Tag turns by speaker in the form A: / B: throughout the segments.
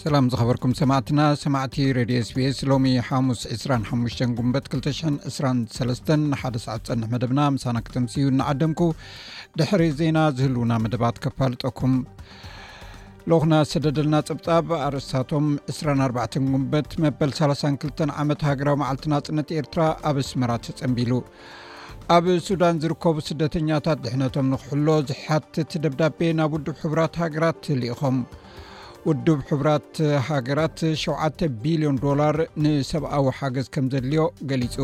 A: ሰላም ዝኸበርኩም ሰማዕትና ሰማዕቲ ረድዮ ስቤስ ሎሚ ሓሙስ 25 ጉንበት 223 ንሓደ ሰዓት ፀንሕ መደብና ምሳና ክተምስዩ እናዓደምኩ ድሕሪ ዜና ዝህልውና መደባት ከፋልጠኩም ሎክና ሰደደልና ፅብፃብ ኣርስታቶም 24 ጉንበት መበል 32 ዓመት ሃገራዊ መዓልቲ ናፅነት ኤርትራ ኣብ ኣስመራ ተፀንቢሉ ኣብ ሱዳን ዝርከቡ ስደተኛታት ድሕነቶም ንክሕሎ ዝሓትት ደብዳቤ ናብ ውድብ ሕቡራት ሃገራት ልኢኾም ውዱብ ሕቡራት ሃገራት 7 ቢልዮን ዶላር ንሰብኣዊ ሓገዝ ከም ዘድልዮ ገሊጹ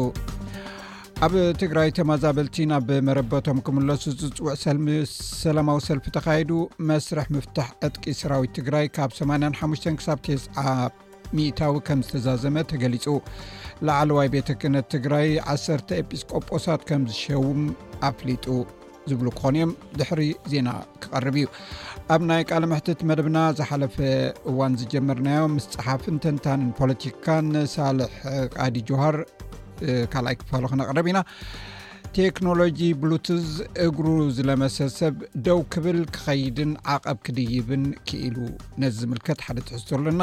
A: ኣብ ትግራይ ተመዛበልቲ ናብ መረበቶም ክምለሱ ዝፅውዕ ሰላማዊ ሰልፊ ተካይዱ መስርሕ ምፍታሕ ዕጥቂ ሰራዊት ትግራይ ካብ 85 ክሳብ ቴስዓ ሚእታዊ ከም ዝተዛዘመ ተገሊጹ ላዓለዋይ ቤተ ክህነት ትግራይ ዓሰርተ ኤጲስቆጶሳት ከም ዝሸውም ኣፍሊጡ ዝብሉ ክኾኑ እዮም ድሕሪ ዜና ክቐርብ እዩ ኣብ ናይ ቃል ምሕትት መደብና ዝሓለፈ እዋን ዝጀመርናዮ ምስ ፀሓፍን ተንታንን ፖለቲካን ሳልሕ ቃዲ ጆሃር ካልኣይ ክፋሉ ክነቕርብ ኢና ቴክኖሎጂ ብሉቱዝ እግሩ ዝለመሰ ሰብ ደው ክብል ክኸይድን ዓቐብ ክድይብን ክኢሉ ነዚ ዝምልከት ሓደ ትሕዝቶ ኣለና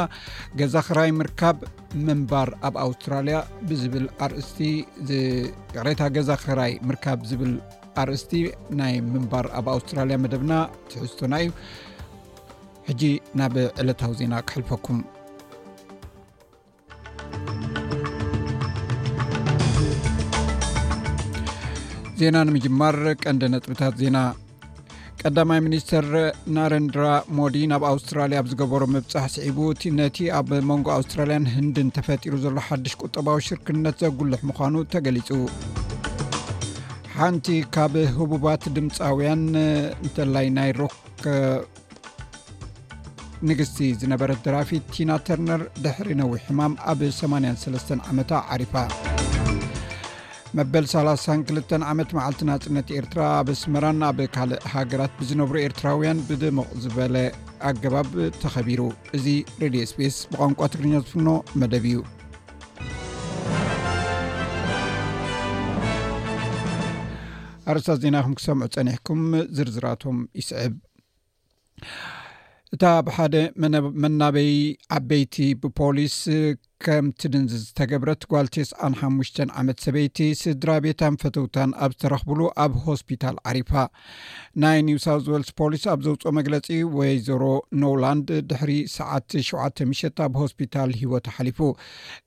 A: ገዛ ክራይ ምርካብ ምንባር ኣብ ኣውስትራልያ ብዝብል ኣርእስቲ ይቕሬታ ገዛ ክራይ ምርካብ ዝብል ኣርእስቲ ናይ ምንባር ኣብ ኣውስትራልያ መደብና ትሕዝቶና እዩ ሕጂ ናብ ዕለታዊ ዜና ክሕልፈኩም ዜና ንምጅማር ቀንዲ ነጥብታት ዜና ቀዳማይ ሚኒስትር ናረንድራ ሞዲ ናብ ኣውስትራልያ ብ ዝገበሩ ምብፃሕ ስዒቡ ነቲ ኣብ መንጎ ኣውስትራልያን ህንድን ተፈጢሩ ዘሎ ሓድሽ ቁጠባዊ ሽርክነት ዘጉልሕ ምዃኑ ተገሊፁ ሓንቲ ካብ ህቡባት ድምፃውያን እንተላይ ናይ ሮክ ንግስቲ ዝነበረት ደራፊት ቲና ተርነር ድሕሪ ነዊሕ ሕማም ኣብ 83 ዓመታ ዓሪፋ መበል 32 ዓመት መዓልቲ ናፅነት ኤርትራ ኣብ ኣስመራን ኣብ ካልእ ሃገራት ብዝነብሩ ኤርትራውያን ብድምቕ ዝበለ ኣገባብ ተኸቢሩ እዚ ሬድዮ ስፔስ ብቋንቋ ትግርኛ ዝፍኖ መደብ እዩ ኣርስታት ዜና ኹም ክሰምዑ ፀኒሕኩም ዝርዝራቶም ይስዕብ እታ ብሓደ መናበይ ዓበይቲ ብፖሊስ ከም ትድንዝ ዝተገብረት ጓል ቴስዓን ሓሙሽተን ዓመት ሰበይቲ ስድራ ቤታን ፈተውታን ኣብ ዝተረኽብሉ ኣብ ሆስፒታል ዓሪፋ ናይ ኒው ሳውት ወልስ ፖሊስ ኣብ ዘውፅኦ መግለፂ ወይዘሮ ኖውላንድ ድሕሪ ሰዓት ሸተ ምሸት ኣብ ሆስፒታል ሂወት ሓሊፉ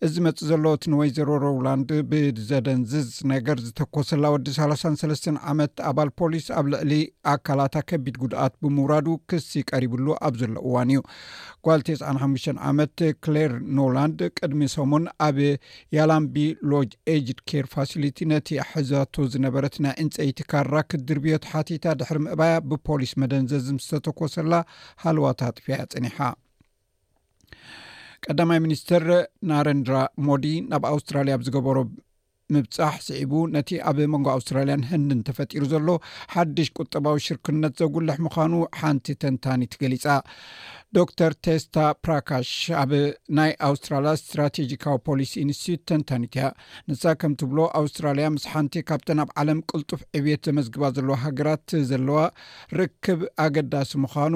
A: እዚ ዝመጽእ ዘሎ እቲ ንወይዘሮ ሮውላንድ ብዘደንዝዝ ነገር ዝተኮሰላ ወዲ ሳላሳን ሰለስተን ዓመት ኣባል ፖሊስ ኣብ ልዕሊ ኣካላታ ከቢድ ጉድኣት ብምውራዱ ክሲ ቀሪብሉ ኣብ ዘሎ እዋን እዩ ጓል ቴስዓን ሓሙሽተን ዓመት ክሌር ኖላንድ ቅድሚ ሰሙን ኣብ ያላምቢ ሎጅ ኤጅድ ኬር ፋሲሊቲ ነቲ ሕዛቶ ዝነበረት ናይ ዕንፀይቲ ካራ ክድርብዮ ተሓቲታ ድሕሪ ምእባያ ብፖሊስ መደንዘዝ ምስ ተተኮሰላ ሃልዋታ ኣጥፊያ ፀኒሓ ቀዳማይ ሚኒስትር ናረንድራ ሞዲ ናብ ኣውስትራልያ ብ ዝገበሮ ምብፃሕ ስዒቡ ነቲ ኣብ መንጎ ኣውስትራልያን ህንድን ተፈጢሩ ዘሎ ሓድሽ ቁጠባዊ ሽርክነት ዘጉልሕ ምዃኑ ሓንቲ ተንታኒት ገሊፃ ዶክተር ቴስታ ፕራካሽ ኣብ ናይ ኣውስትራልያ ስትራቴጂካዊ ፖሊሲ ኢንስቲትዩት ተንታኒት እያ ንሳ ከም ትብሎ ኣውስትራልያ ምስ ሓንቲ ካብተን ኣብ ዓለም ቅልጡፍ ዕብት ዘመዝግባ ዘለዎ ሃገራት ዘለዋ ርክብ ኣገዳሲ ምዃኑ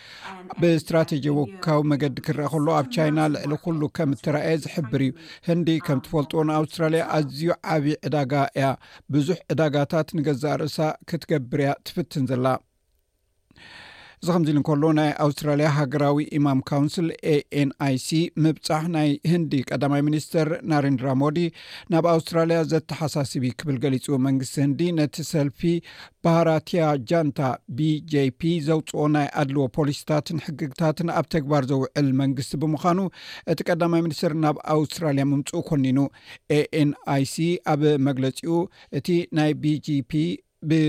A: ብእስትራተጂካዊ መገዲ ክረአ ከሎ ኣብ ቻይና ልዕሊ ኩሉ ከም እተረኣየ ዝሕብር እዩ ህንዲ ከም ትፈልጥዎ ንኣውስትራልያ ኣዝዩ ዓብዪ ዕዳጋ እያ ብዙሕ ዕዳጋታት ንገዛእ ርእሳ ክትገብር እያ ትፍትን ዘላ እዚ ከምዚ ኢሉ እንከሎ ናይ ኣውስትራልያ ሃገራዊ ኢማም ካውንስል ኤንይሲ ምብፃሕ ናይ ህንዲ ቀዳማይ ሚኒስተር ናሬንድራ ሞዲ ናብ ኣውስትራልያ ዘተሓሳስብ ክብል ገሊፁ መንግስቲ ህንዲ ነቲ ሰልፊ ባህራቲያ ጃንታ፣ BJP፣ ዘውፅኦ ናይ ኣድልዎ ፖሊሲታትን ሕግግታትን ኣብ ተግባር ዘውዕል መንግስቲ ብምዃኑ እቲ ቀዳማይ ሚኒስትር ናብ ኣውስትራሊያ ምምፅኡ ኮኒኑ። ANC ኣብ መግለፂኡ እቲ ናይ BJP ብ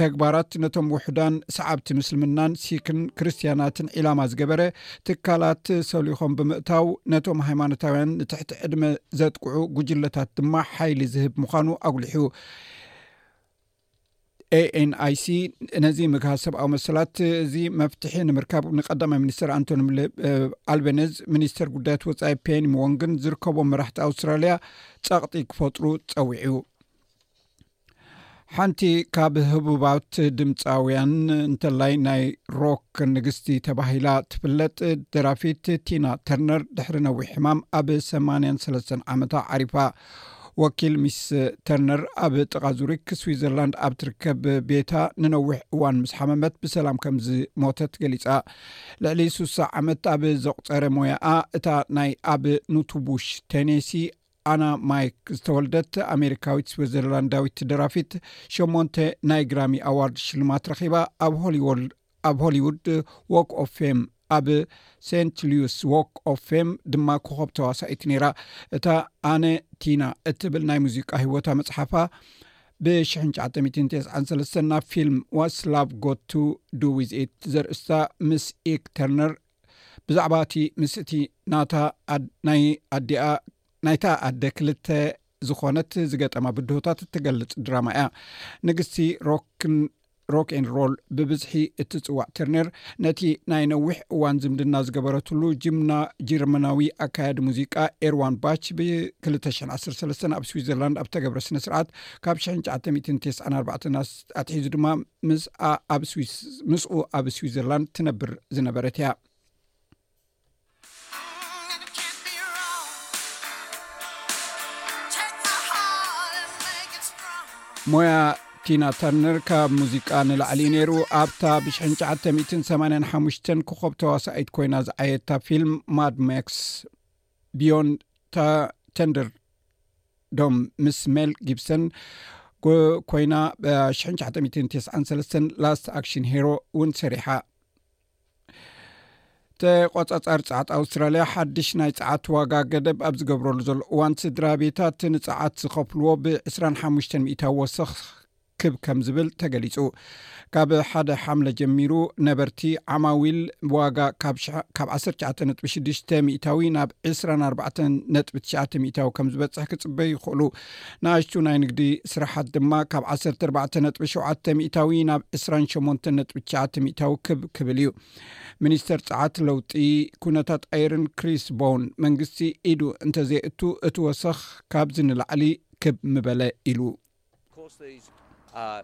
A: ተግባራት ነቶም ውሑዳን ሰዓብቲ ምስልምናን ሲክን ክርስትያናትን ዒላማ ዝገበረ ትካላት ሰሊኾም ብምእታው ነቶም ሃይማኖታውያን ንትሕቲ ዕድመ ዘጥቅዑ ጉጅለታት ድማ ሓይሊ ዝህብ ምዃኑ ኣጉሊሑ። ኤንይሲ ነዚ ምግሃዝ ሰብኣዊ መሰላት እዚ መፍትሒ ንምርካብ ንቀዳማይ ሚኒስትር ኣንቶኒ ኣልበነዝ ሚኒስተር ጉዳያት ወፃኢ ፔን ዎንግን ዝርከቦም መራሕቲ ኣውስትራልያ ፀቕጢ ክፈጥሩ ፀዊዑ ሓንቲ ካብ ህቡባት ድምፃውያን እንተላይ ናይ ሮክ ንግስቲ ተባሂላ ትፍለጥ ደራፊት ቲና ተርነር ድሕሪ ነዊሕ ሕማም ኣብ ሰማንያን ሰለስተን ዓመታ ዓሪፋ ወኪል ሚስ ተርነር ኣብ ጥቓ ዙሪክ ስዊዘርላንድ ኣብ ትርከብ ቤታ ንነዊሕ እዋን ምስ ሓመመት ብሰላም ከም ዝሞተት ገሊፃ ልዕሊ ሱሳ ዓመት ኣብ ዘቁፀረ ሞያኣ እታ ናይ ኣብ ኑቱቡሽ ቴኔሲ ኣና ማይክ ዝተወልደት ኣሜሪካዊት ስዊዘርላንዳዊት ደራፊት ሸሞንተ ናይ ግራሚ ኣዋርድ ሽልማት ረኺባ ኣብ ሆሊዎል ኣብ ሆሊውድ ዎክ ኦፍ ፌም ኣብ ሴንት ሉስ ዎክ ኦፍ ፌም ድማ ኮኸብ ተዋሳኢት ነይራ እታ ኣነ ቲና እትብል ናይ ሙዚቃ ሂወታ መፅሓፋ ብ993 ናብ ፊልም ዋስ ላቭ ጎቱ ዱ ዊዝ ኢት ዘርእስታ ምስ ኢክ ተርነር ብዛዕባ እቲ ምስ እቲ ናታ ናይ ኣዲኣ ናይታ ኣደ ክልተ ዝኾነት ዝገጠማ ብድሆታት እትገልፅ ድራማ እያ ንግስቲ ሮክን ሮክ ን ሮል ብብዝሒ እትፅዋዕ ትርነር ነቲ ናይ ነዊሕ እዋን ዝምድና ዝገበረትሉ ጅምና ጀርመናዊ ኣካያዲ ሙዚቃ ኤርዋን ባች ብ213 ኣብ ስዊዘርላንድ ኣብ ተገብረ ስነ ስርዓት ካብ 994 ኣትሒዙ ድማ ምስኣ ኣብ ስዊስ ምስኡ ኣብ ስዊዘርላንድ ትነብር ዝነበረት እያ ሞያ ቲና ተርነር ካብ ሙዚቃ ንላዕሊ እዩ ነይሩ ኣብታ ብ985 ክኸብ ተዋሳኢት ኮይና ዝዓየታ ፊልም ማድማክስ ብዮን ተንድር ዶም ምስ ሜል ጊብሰን ኮይና ብ993 ላስት ኣክሽን ሄሮ እውን ሰሪሓ ተቆፃፃሪ ፀዓት ኣውስትራልያ ሓድሽ ናይ ፀዓት ዋጋ ገደብ ኣብ ዝገብረሉ ዘሎ እዋን ስድራ ቤታት ንፀዓት ዝኸፍልዎ ብ25 ሚታ ወሰኽ ክብ ከም ዝብል ተገሊፁ ካብ ሓደ ሓምለ ጀሚሩ ነበርቲ ዓማዊል ዋጋ ካብ 19.6 ሚታዊ ናብ 24 ነጥቢ 9 ሚታዊ ከም ዝበፅሕ ክፅበዩ ይኽእሉ ንኣሽቱ ናይ ንግዲ ስራሓት ድማ ካብ ዓሰርተ ኣርባዕተ ነጥቢ ሸውዓተ ሚእታዊ ናብ ዕስራን ሸሞንተ ነጥቢ ትሽዓተ ሚእታዊ ክብ ክብል እዩ ሚኒስተር ፀዓት ለውጢ ኩነታት ኣይርን ክሪስ ቦን መንግስቲ ኢዱ እንተዘይእቱ እቲ ወሰኽ ካብዚ ንላዕሊ ክብ ምበለ ኢሉ uh,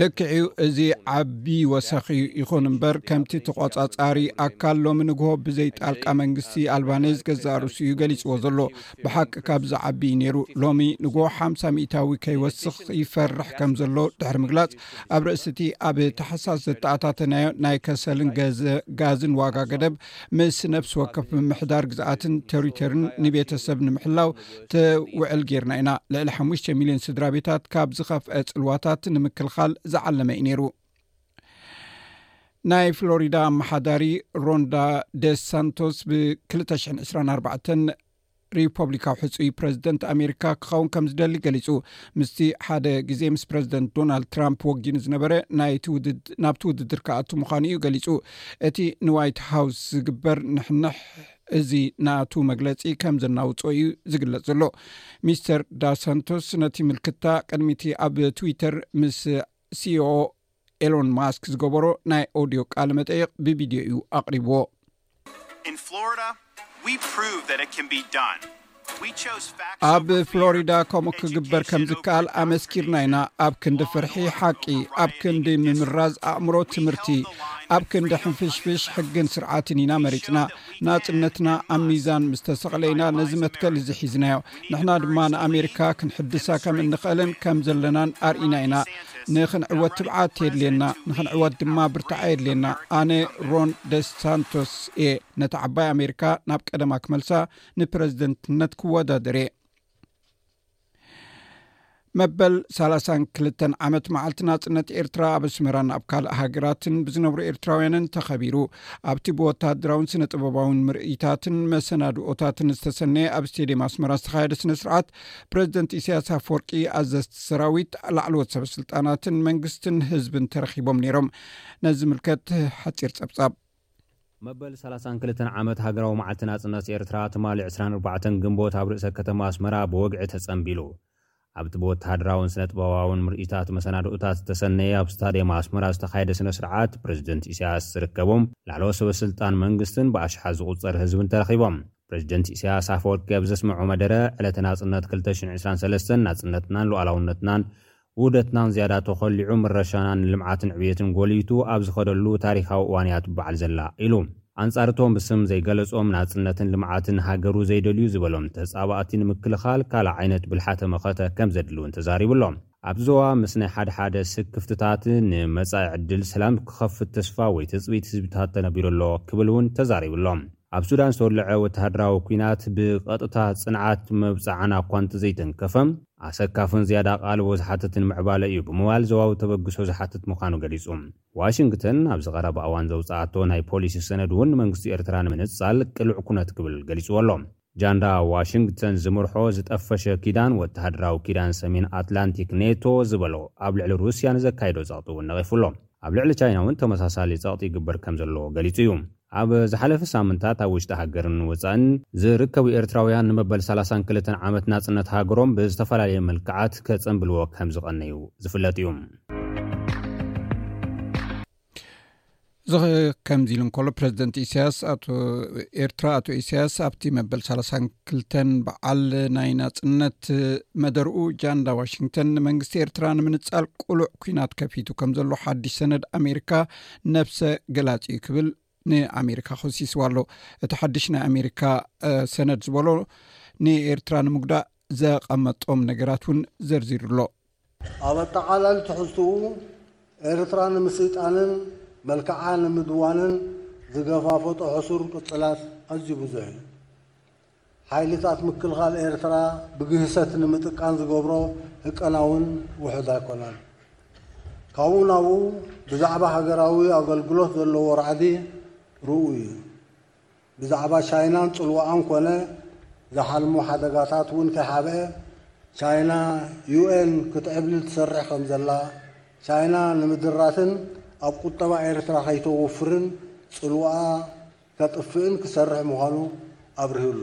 A: ልክዕ'ዩ እዚ ዓቢ ወሰኽ እዩ፣ ይኹን እምበር ከምቲ ተቖጻጻሪ ኣካል ሎሚ ንግሆ ብዘይ ጣልቃ መንግስቲ ኣልባኔዝ ገዛእ ርእሱ እዩ ገሊጽዎ ዘሎ ብሓቂ ካብ ዝዓቢ እዩ ነይሩ ሎሚ ንግሆ ሓምሳ ሚእታዊ ከይወስኽ ይፈርሕ ከም ዘሎ ድሕሪ ምግላጽ ኣብ ርእሲ'ቲ ኣብ ታሕሳስ ዘተኣታተናዮ ናይ ከሰልን ጋዝን ዋጋ ገደብ ምስ ነብሲ ወከፍ ምምሕዳር ግዝኣትን ቴሪቶርን ንቤተሰብ ንምሕላው ትውዕል ጌርና ኢና ልዕሊ ሓሙሽተ ሚልዮን ስድራ ቤታት ካብ ዝኸፍአ ፅልዋታት ንምክልኻል ዝዓለመ እዩ ነይሩ ናይ ፍሎሪዳ ኣመሓዳሪ ሮንዳ ደስ ሳንቶስ ብ 224 ሪፐብሊካዊ ሕፁይ ፕረዚደንት ኣሜሪካ ክኸውን ከም ዝደሊ ገሊፁ ምስቲ ሓደ ግዜ ምስ ፕረዚደንት ዶናልድ ትራምፕ ወጊኑ ዝነበረ ናብቲ ውድድር ክኣቱ ምዃኑ እዩ ገሊፁ እቲ ንዋይት ሃውስ ዝግበር ንሕንሕ እዚ ናቱ መግለጺ ከም ዘናውጾ እዩ ዝግለጽ ዘሎ። ሚስተር ዳሳንቶስ ነቲ ምልክታ ቅድሚቲ ኣብ ትዊተር ምስ ሲኦ ኤሎን ማስክ ዝገበሮ ናይ ኦድዮ ቃለ መጠይቕ ብቪድዮ እዩ ኣቕሪብዎ። ኣብ ፍሎሪዳ ከምኡ ክግበር ከም ዝከኣል ኣመስኪርና ኢና ኣብ ክንዲ ፍርሒ ሓቂ ኣብ ክንዲ ምምራዝ ኣእምሮ ትምህርቲ ኣብ ክንዲ ሕንፍሽፍሽ ሕግን ስርዓትን ኢና መሪፅና ናፅነትና ኣብ ሚዛን ምስ ተሰቕለ ኢና ነዚ መትከል እዚ ሒዝናዮ ንሕና ድማ ንኣሜሪካ ክንሕድሳ ከም እንኽእልን ከም ዘለናን ኣርኢና ኢና ንክንዕወት ትብዓት የድልየና ንክንዕወት ድማ ብርታዓ የድልየና ኣነ ሮን ደሳንቶስ እየ ነቲ ዓባይ ኣሜሪካ ናብ ቀደማ ክመልሳ ንፕረዚደንትነት ክወዳደርየ መበል 32 ዓመት መዓልቲ ናፅነት ኤርትራ ኣብ ኣስመራን ኣብ ካልእ ሃገራትን ብዝነብሩ ኤርትራውያንን ተኸቢሩ ኣብቲ ብወተሃደራውን ስነ ጥበባውን ምርእይታትን መሰናድኦታትን ዝተሰነየ ኣብ ስተድየም ኣስመራ ዝተኻየደ ስነ ስርዓት ፕረዚደንት ኢሳያስ ኣፍወርቂ ኣዘዝቲ ሰራዊት ላዕለዎት ሰበ ስልጣናትን መንግስትን ህዝብን ተረኪቦም ነይሮም ነዚ ምልከት ሓፂር ፀብፃብ
B: መበል ሰላሳን ክልተን ዓመት ሃገራዊ መዓልቲ ናጽነት ኤርትራ ትማሊ ዕስራን ኣርባዕተን ግንቦት ኣብ ርእሰ ከተማ ኣስመራ ብወግዒ ተጸንቢሉ። ኣብ'ቲ ብወተሃደራውን ስነጥበባውን ምርኢታት መሰናድኦታት ዝተሰነየ ኣብ ስታድየም ኣስመራ ዝተኻየደ ስነስርዓት፣ ፕረዚደንት ኢሳያስ ዝርከቦም ላዕለዎት ሰበስልጣን መንግስትን ብኣሽሓት ዝቑጸር ህዝብን ተረኺቦም። ፕረዚደንት ኢሳያስ ኣፈወርቂ ኣብ ዘስመዖ መደረ፣ ዕለተ ናጽነት ክልተ ሽሕን ዕስራን ሰለስተን ናጽነትናን ሉኣላውነትናን ውህደትናን ዝያዳ ተኾሊዑ ምረሻና ንልምዓትን ዕብየትን ጎሊቱ ኣብ ዝኸደሉ ታሪኻዊ እዋን እያ ትበዓል ዘላ ኢሉ። ኣንጻር እቶም ብስም ዘይገለጾም ናጽነትን ልምዓትን ሃገሩ ዘይደልዩ ዝበሎም ተጻባእቲ ንምክልኻል ካልእ ዓይነት ብልሓተ መኸተ ከም ዘድሊ እውን ተዛሪቡ ኣሎ። ኣብቲ ዞባ ምስ ናይ ሓደ ሓደ ስክፍትታት ንመጻኢ ዕድል ሰላም ክኸፍት ተስፋ ወይ ትጽቢት ህዝቢታት ተነቢሩ ኣሎ ክብል እውን ተዛሪቡ ኣሎ። ኣብ ሱዳን ዝተወለዐ ወተሃደራዊ ኲናት ብቐጥታ ጽንዓት መብጽዓና እኳ እንተዘይተንከፈ፣ ኣሰካፍን ዝያዳ ኣቓልቦ ዝሓትትን ምዕባለ እዩ ብምባል ዞባዊ ተበግሶ ዝሓትት ምዃኑ ገሊጹ። ዋሽንግተን ኣብዚ ቀረባ እዋን ዘውጽኣቶ ናይ ፖሊሲ ሰነድ እውን ንመንግስቲ ኤርትራ ንምንጻል ቅሉዕ ኩነት ክብል ገሊጽዎ ኣሎ። ጃንዳ ዋሽንግተን ዝምርሖ ዝጠፈሸ ኪዳን፣ ወተሃደራዊ ኪዳን ሰሜን ኣትላንቲክ፣ ኔቶ፣ ዝበሎ ኣብ ልዕሊ ሩስያ ንዘካይዶ ጸቕጢ እውን ነቒፉ ኣሎ። ኣብ ልዕሊ ቻይና'ውን ተመሳሳሊ ጸቕጢ ይግበር ከምዘሎ ገሊጹ እዩ። ኣብ ዝሓለፈ ሳምንታት ኣብ ውሽጢ ሃገርን ወጻእን ዝርከቡ ኤርትራውያን ንመበል ሰላሳን ክልተን ዓመት ናጽነት ሃገሮም ብዝተፈላለየ መልክዓት ከጸንብልዎ ከምዝቐነዩ ዝፍለጥ እዩ።
A: እዚ ከምዚ ኢሉ እንከሎ ፕረዚደንት ኢሳያስ ኤርትራ ኣቶ ኢሳያስ ኣብቲ መበል ሳላሳን ክልተን በዓል ናይ ናፅነት መደርኡ ጃንዳ ዋሽንግተን ንመንግስቲ ኤርትራ ንምንፃል ቁሉዕ ኩናት ከፊቱ ከም ዘሎ ሓድሽ ሰነድ ኣሜሪካ ነብሰ ገላፂ እዩ ክብል ንኣሜሪካ ክሲስዋ ኣሎ እቲ ሓድሽ ናይ ኣሜሪካ ሰነድ ዝበሎ ንኤርትራ ንምጉዳእ ዘቐመጦም ነገራት እውን ዘርዚሩ ኣሎ
C: ኣብ ኣጠቃላሊ ትሕዝትኡ ኤርትራ ንምስይጣንን መልክዓ ንምድዋንን ዝገፋፈጦ ሕሱር ቅፅላት ኣዝዩ ብዙሕ እዩ ሓይልታት ምክልኻል ኤርትራ ብግህሰት ንምጥቃን ዝገብሮ ህቀና እውን ውሑድ ኣይኮነን። ካብኡ ናብኡ ብዛዕባ ሃገራዊ ኣገልግሎት ዘለዎ ራዕዲ ርኡይ እዩ። ብዛዕባ ቻይናን ጽልዋኣን ኮነ ዝሓልሞ ሓደጋታት እውን ከይሓብአ፣ ቻይና UN ክትዕብልል ትሰርሕ ከም ዘላ፣ ቻይና ንምድራትን ኣብ ቁጠባ ኤርትራ ከይተውፍርን ጽልዋኣ፣ ከጥፍእን ክሰርሕ ምዃኑ ኣብሪሁ ኣሎ።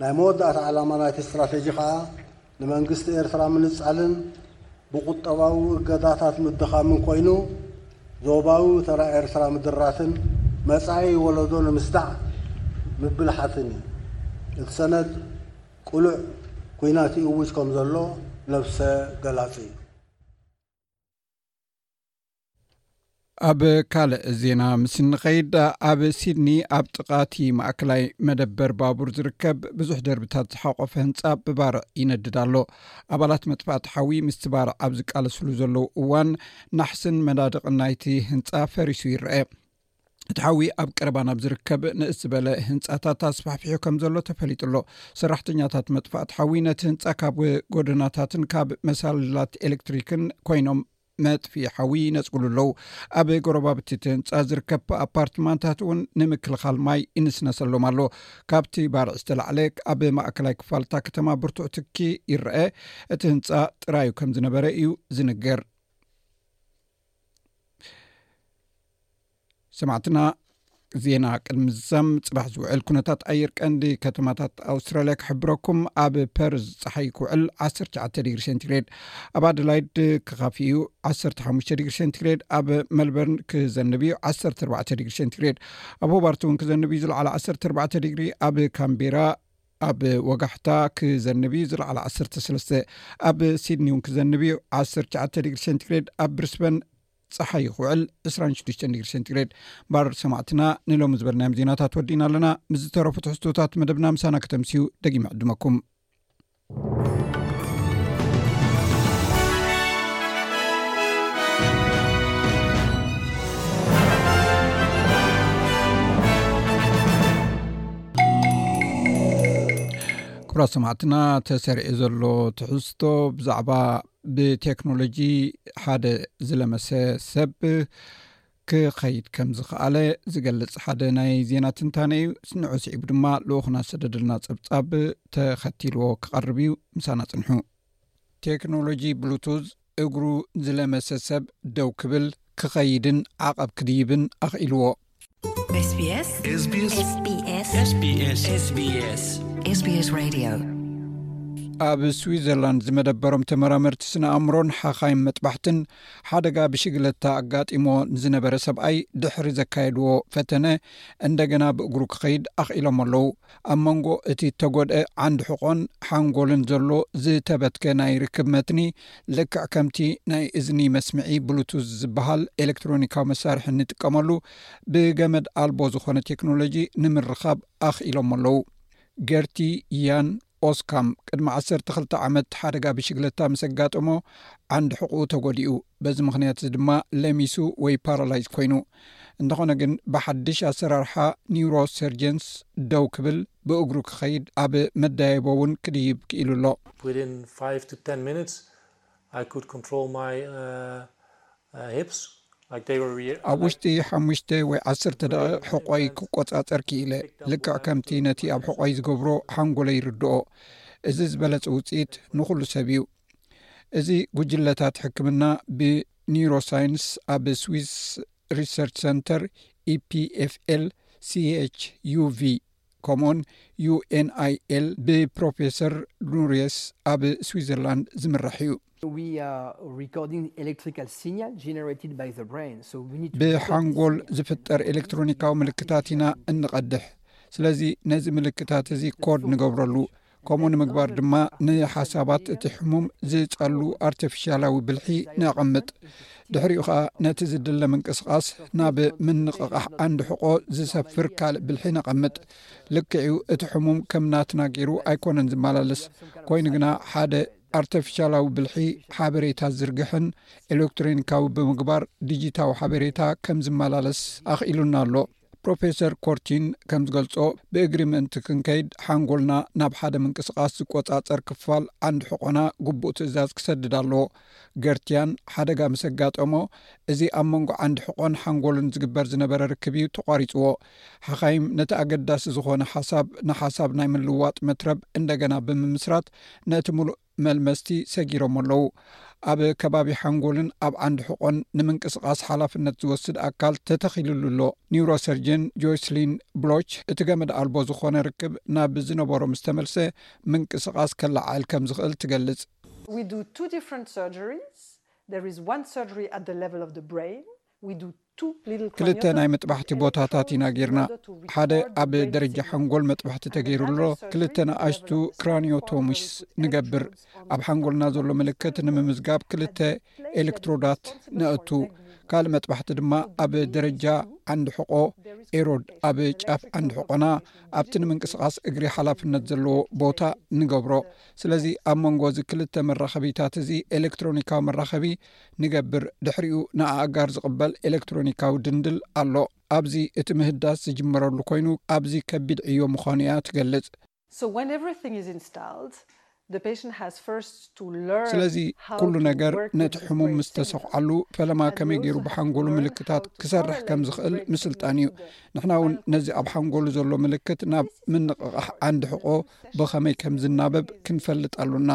C: ናይ መወዳእታ ዕላማ ናይቲ ስትራቴጂ ከኣ ንመንግስቲ ኤርትራ ምንጻልን ብቁጠባዊ እገዳታት ምድኻምን ኮይኑ ዞባዊ ተራ ኤርትራ ምድራትን መጻኢ ወለዶ ንምስዳዕ ምብልሓትን እዩ። እቲ ሰነድ ቅሉዕ ኲናት ይእውጅ ከምዘሎ ነብሰ ገላጺ እዩ።
A: ኣብ ካልእ ዜና ምስ እንኸይድ ኣብ ሲድኒ ኣብ ጥቃቲ ማእከላይ መደበር ባቡር ዝርከብ ብዙሕ ደርብታት ዝሓቆፈ ህንፃ ብባርዕ ይነድድ ኣሎ ኣባላት መጥፋእቲ ሓዊ ምስቲ ባርዕ ኣብ ዝቃለስሉ ዘለዉ እዋን ናሕስን መናድቅን ናይቲ ህንፃ ፈሪሱ ይረአ እቲ ሓዊ ኣብ ቀረባ ናብ ዝርከብ ንእስ ዝበለ ህንፃታት ኣስፋሕፊሑ ከም ዘሎ ተፈሊጡ ኣሎ ሰራሕተኛታት መጥፋእት ሓዊ ነቲ ህንፃ ካብ ጎደናታትን ካብ መሳልላት ኤሌክትሪክን ኮይኖም ነጥፊ ሓዊ ይነፅግሉ ኣለው ኣብ ጎረባብቲ እቲ ህንፃ ዝርከብ ኣፓርትማንታት እውን ንምክልኻል ማይ ይንስነሰሎም ኣሎ ካብቲ ባርዕ ዝተላዕለ ኣብ ማእከላይ ክፋልታ ከተማ ብርቱዕ ትኪ ይረአ እቲ ህንፃ ጥራዩ ከም ዝነበረ እዩ ዝንገር ሰማዕትና ዜና ቅድሚ ዝዛም ፅባሕ ዝውዕል ኩነታት ኣየር ቀንዲ ከተማታት ኣውስትራልያ ክሕብረኩም ኣብ ፐርዝ ፀሓይ ክውዕል 19 ዲግሪ ሴንቲግሬድ ኣብ ኣደላይድ ክካፍ እዩ 15 ዲግሪ ሴንቲግሬድ ኣብ መልበርን ክዘንብ እዩ 14 ዲግሪ ሴንቲግሬድ ኣብ ሆባርት እውን ክዘንብ እዩ ዝለዓለ 14 ዲግሪ ኣብ ካምቢራ ኣብ ወጋሕታ ክዘንብ እዩ ዝለዓለ 13 ኣብ ሲድኒ እውን ክዘንብ እዩ 19 ዲግሪ ሴንቲግሬድ ኣብ ብሪስበን ፀሓይ ክውዕል ዕስራን ሽዱሽተን ዲግሪ ሴንቲግሬድ ባር ሰማዕትና ንሎሚ ዝበልናዮም ዜናታት ወዲእና ኣለና ምስ ዝተረፉ ትሕዝቶታት መደብና ምሳና ክተምስዩ ደጊመ ዕድመኩም ኩብራት ሰማዕትና ተሰሪዒ ዘሎ ትሕዝቶ ብዛዕባ ብቴክኖሎጂ ሓደ ዝለመሰ ሰብ ክኸይድ ከም ዝኸኣለ ዝገልፅ ሓደ ናይ ዜና ትንታነ እዩ ንዑ ስዒቡ ድማ ልኡክና ሰደድልና ፀብፃብ ተኸቲልዎ ክቐርብ እዩ ምሳና ፅንሑ ቴክኖሎጂ ብሉቱዝ እግሩ ዝለመሰ ሰብ ደው ክብል ክኸይድን ዓቐብ ክድይብን ኣኽኢልዎ ኣብ ስዊዘርላንድ ዝመደበሮም ተመራመርቲ ስነ ኣእምሮን ሓኻይም መጥባሕትን ሓደጋ ብሽግለታ ኣጋጢሞ ንዝነበረ ሰብኣይ ድሕሪ ዘካየድዎ ፈተነ እንደገና ብእግሩ ክኸይድ ኣኽኢሎም ኣለዉ ኣብ መንጎ እቲ እተጐድኤ ዓንዲ ሕቖን ሓንጎልን ዘሎ ዝተበትከ ናይ ርክብ መትኒ፣ ልክዕ ከምቲ ናይ እዝኒ መስምዒ ብሉቱዝ ዝበሃል ኤለክትሮኒካዊ መሳርሒ እንጥቀመሉ፣ ብገመድ ኣልቦ ዝዀነ ቴክኖሎጂ ንምርኻብ ኣኽኢሎሞ ኣለዉ። ገርቲ ያን ኦስካም ቅድሚ ዓሰርተ ክልተ ዓመት ሓደጋ ብሽግለታ ምስ ኣጋጠሞ ዓንዲ ሕቖኡ ተጐዲኡ። በዚ ምኽንያት እዚ ድማ ለሚሱ ወይ ፓራላይዝ ኮይኑ እንተኾነ ግን ብሓድሽ ኣሰራርሓ ኒውሮ ሰርጀንስ ደው ክብል ብእግሩ ክኸይድ ኣብ መዳየቦ እውን ክድይብ ክኢሉ ኣሎ። ኣብ ውሽጢ ሓሙሽተ ወይ ዓሰርተ ደቂቕ ሕቖይ ክቆፃፀር ክኢለ ልክዕ ከምቲ ነቲ ኣብ ሕቖይ ዝገብሮ ሓንጎለይ ይርድኦ። እዚ ዝበለፀ ውፅኢት ንኹሉ ሰብ እዩ። እዚ ጉጅለታት ሕክምና ብኒሮሳይንስ ኣብ ስዊስ ሪሰርች ሰንተር ኢፒኤፍኤል ሲች ዩቪ ከምኡን ዩኤንኣይኤል ብፕሮፌሰር ኑርስ ኣብ ስዊዘርላንድ ዝምራሕ እዩ ብሓንጎል ዝፍጠር ኤሌክትሮኒካዊ ምልክታት ኢና እንቐድሕ ስለዚ ነዚ ምልክታት እዚ ኮድ ንገብረሉ ከምኡ ንምግባር ድማ ንሓሳባት እቲ ሕሙም ዝፃሉ ኣርተፊሻላዊ ብልሒ ነቐምጥ ድሕሪኡ ከዓ ነቲ ዝድለ ምንቅስቓስ ናብ ምንቕቓሕ ዓንዲ ሕቆ ዝሰፍር ካልእ ብልሒ ነቐምጥ ልክዕዩ እቲ ሕሙም ከም ናትና ገይሩ ኣይኮነን ዝመላለስ ኮይኑ ግና ሓደ ኣርተፊሻላዊ ብልሒ ሓበሬታ ዝርግሕን ኤሌክትሮኒካዊ ብምግባር ዲጂታዊ ሓበሬታ ከም ዝመላለስ ኣኽኢሉና ኣሎ ፕሮፌሰር ኮርቲን ከም ዝገልጾ፣ ብእግሪ ምእንቲ ክንከይድ ሓንጎልና ናብ ሓደ ምንቅስቓስ ዝቈጻጸር ክፋል ዓንዲ ሕቖና ግቡእ ትእዛዝ ክሰድድ ኣለዎ። ገርትያን ሓደጋ ምስ ኣጋጠሞ፣ እዚ ኣብ መንጎ ዓንዲ ሕቖን ሓንጎልን ዝግበር ዝነበረ ርክብ እዩ ተቋሪጽዎ። ሓኻይም ነቲ ኣገዳሲ ዝዀነ ሓሳብ ንሓሳብ ናይ ምልውዋጥ መትረብ እንደገና ብምምስራት ነቲ ምሉእ መልመስቲ ሰጊሮሞ ኣለዉ። ኣብ ከባቢ ሓንጎልን ኣብ ዓንዲ ሕቖን ንምንቅስቓስ ሓላፍነት ዝወስድ ኣካል ተተኺልሉ ኣሎ። ኒውሮሰርጀን ጆይስሊን ብሎች፣ እቲ ገመድ ኣልቦ ዝዀነ ርክብ ናብ ዝነበሮ ምስ ተመልሰ ምንቅስቓስ ከለዓዕል ከም ዝኽእል ትገልጽ። ክልተ ናይ መጥባሕቲ ቦታታት ኢና ጌርና፣ ሓደ ኣብ ደረጃ ሓንጎል መጥባሕቲ ተገይሩ ኣሎ፣ ክልተ ንኣሽቱ ክራኒዮቶምስ ንገብር፣ ኣብ ሓንጎልና ዘሎ ምልክት ንምምዝጋብ ክልተ ኤለክትሮዳት ነእቱ፣ ካልእ መጥባሕቲ ድማ ኣብ ደረጃ ዓንዲ ሕቖ፣ ኤሮድ ኣብ ጫፍ ዓንዲ ሕቖና ኣብቲ ንምንቅስቓስ እግሪ ሓላፍነት ዘለዎ ቦታ ንገብሮ፣ ስለዚ ኣብ መንጎ እዚ ክልተ መራኸቢታት እዚ ኤለክትሮኒካዊ መራኸቢ ንገብር ድሕሪኡ ንኣእጋር ዝቕበል ኤለክትሮኒካዊ ድንድል ኣሎ። ኣብዚ እቲ ምህዳስ ዝጅመረሉ ኮይኑ ኣብዚ ከቢድ ዕዮ ምዃኑ እያ ትገልጽ። ስለዚ ኩሉ ነገር ነቲ ሕሙም ምስ ተሰዂዓሉ ፈለማ ከመይ ገይሩ ብሓንጎሉ ምልክታት ክሰርሕ ከም ዝኽእል ምስልጣን እዩ። ንሕና እውን ነዚ ኣብ ሓንጎሉ ዘሎ ምልክት ናብ ምንቕቓሕ ዓንዲ ሕቖ፣ ብኸመይ ከም ዝናበብ ክንፈልጥ ኣሎና።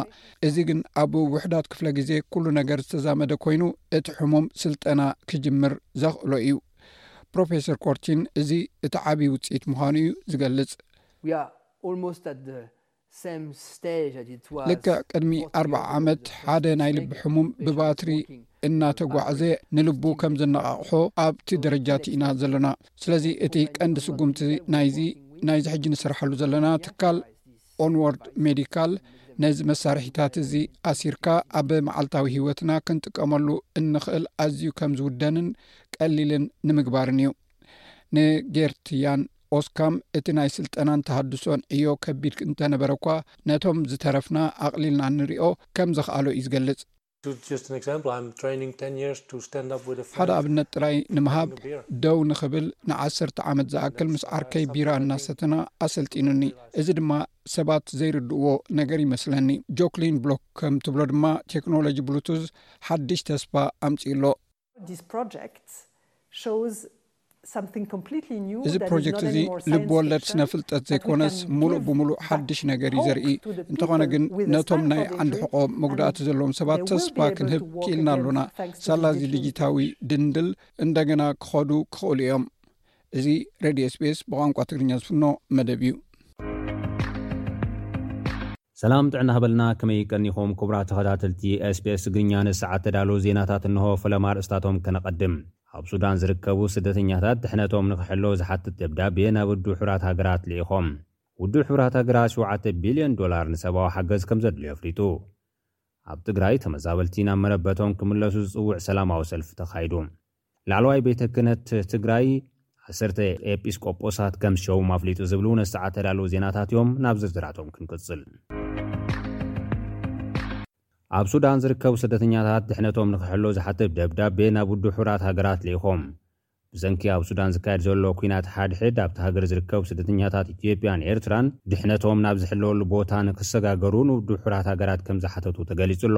A: እዚ ግን ኣብ ውሑዳት ክፍለ ግዜ ኩሉ ነገር ዝተዛመደ ኮይኑ እቲ ሕሙም ስልጠና ክጅምር ዘኽእሎ እዩ። ፕሮፌሰር ኮርቲን እዚ እቲ ዓቢ ውጽኢት ምዃኑ እዩ ዝገልጽ። ልክዕ ቅድሚ ኣርብዓ ዓመት ሓደ ናይ ልቢ ሕሙም ብባትሪ እናተጓዕዘ ንልቡ ከም ዘነቓቕሖ ኣብቲ ደረጃ እቲ ኢና ዘሎና። ስለዚ እቲ ቀንዲ ስጉምቲ ናይዚ ናይዚ ሕጂ ንስራሓሉ ዘለና ትካል ኦንዎርድ ሜዲካል ነዚ መሳርሒታት እዚ ኣሲርካ ኣብ መዓልታዊ ሂወትና ክንጥቀመሉ እንኽእል ኣዝዩ ከም ዝውደንን ቀሊልን ንምግባርን እዩ ንጌርትያን ኦስካም እቲ ናይ ስልጠናን ተሃድሶን እዮ ከቢድ እንተነበረ እኳ ነቶም ዝተረፍና ኣቕሊልና ንሪኦ ከም ዘኽኣሎ እዩ ዝገልጽ ሓደ ኣብነት ጥራይ ንምሃብ፣ ደው ንኽብል ንዓሰርተ ዓመት ዝኣክል ምስ ዓርከይ ቢራ እናሰተና ኣሰልጢኑኒ። እዚ ድማ ሰባት ዘይርድእዎ ነገር ይመስለኒ። ጆክሊን ብሎክ ከም ትብሎ ድማ ቴክኖሎጂ ብሉቱዝ ሓድሽ ተስፋ ኣምጺኡ'ሎ። እዚ ፕሮጀክት እዚ ልብ ወለድ ስነ ፍልጠት ዘይኮነስ ሙሉእ ብሙሉእ ሓድሽ ነገር እዩ ዘርኢ እንተኾነ ግን ነቶም ናይ ዓንዲ ሕቆ መጉዳእቲ ዘለዎም ሰባት ተስፋ ክንህብ ክኢልና ኣሎና ሳላ እዚ ድጅታዊ ድንድል እንደገና ክኸዱ ክኽእሉ እዮም እዚ ሬድዮ ስፔስ ብቋንቋ ትግርኛ ዝፍኖ መደብ እዩ
B: ሰላም ጥዕና ሃበልና ከመይ ቀኒኹም ኩቡራት ተኸታተልቲ SBS ትግርኛ ነዚ ሰዓት ተዳለዉ ዜናታት እንሆ ፈለማ ኣርእስታቶም ከነቐድም። ኣብ ሱዳን ዝርከቡ ስደተኛታት ድሕነቶም ንኽሕሎ ዝሓትት ደብዳቤ ናብ ውድብ ሕቡራት ሃገራት ልኢኾም። ውድብ ሕቡራት ሃገራት ሸውዓተ ቢልዮን ዶላር ንሰብኣዊ ሓገዝ ከምዘድልዮ ኣፍሊጡ። ኣብ ትግራይ ተመዛበልቲ ናብ መረበቶም ክምለሱ ዝጽውዕ ሰላማዊ ሰልፊ ተኻይዱ። ላዕለዋይ ቤተ ክህነት ትግራይ ዓሰርተ ኤጲስ ቆጶሳት ከም ዝሸውም ኣፍሊጡ ዝብሉ ነሰዓት ተዳለዉ ዜናታት እዮም። ናብ ዝርዝራቶም ክንቅጽል። ኣብ ሱዳን ዝርከቡ ስደተኛታት ድሕነቶም ንክሕሎ ዝሓትት ደብዳቤ ናብ ውድብ ሕቡራት ሃገራት ልኢኾም። ብሰንኪ ኣብ ሱዳን ዝካየድ ዘሎ ኲናት ሓድሕድ ኣብቲ ሃገር ዝርከቡ ስደተኛታት ኢትዮጵያን ኤርትራን ድሕነቶም ናብ ዝሕለወሉ ቦታ ንክሰጋገሩ ንውድብ ሕቡራት ሃገራት ከም ዝሓተቱ ተገሊጹ ኣሎ።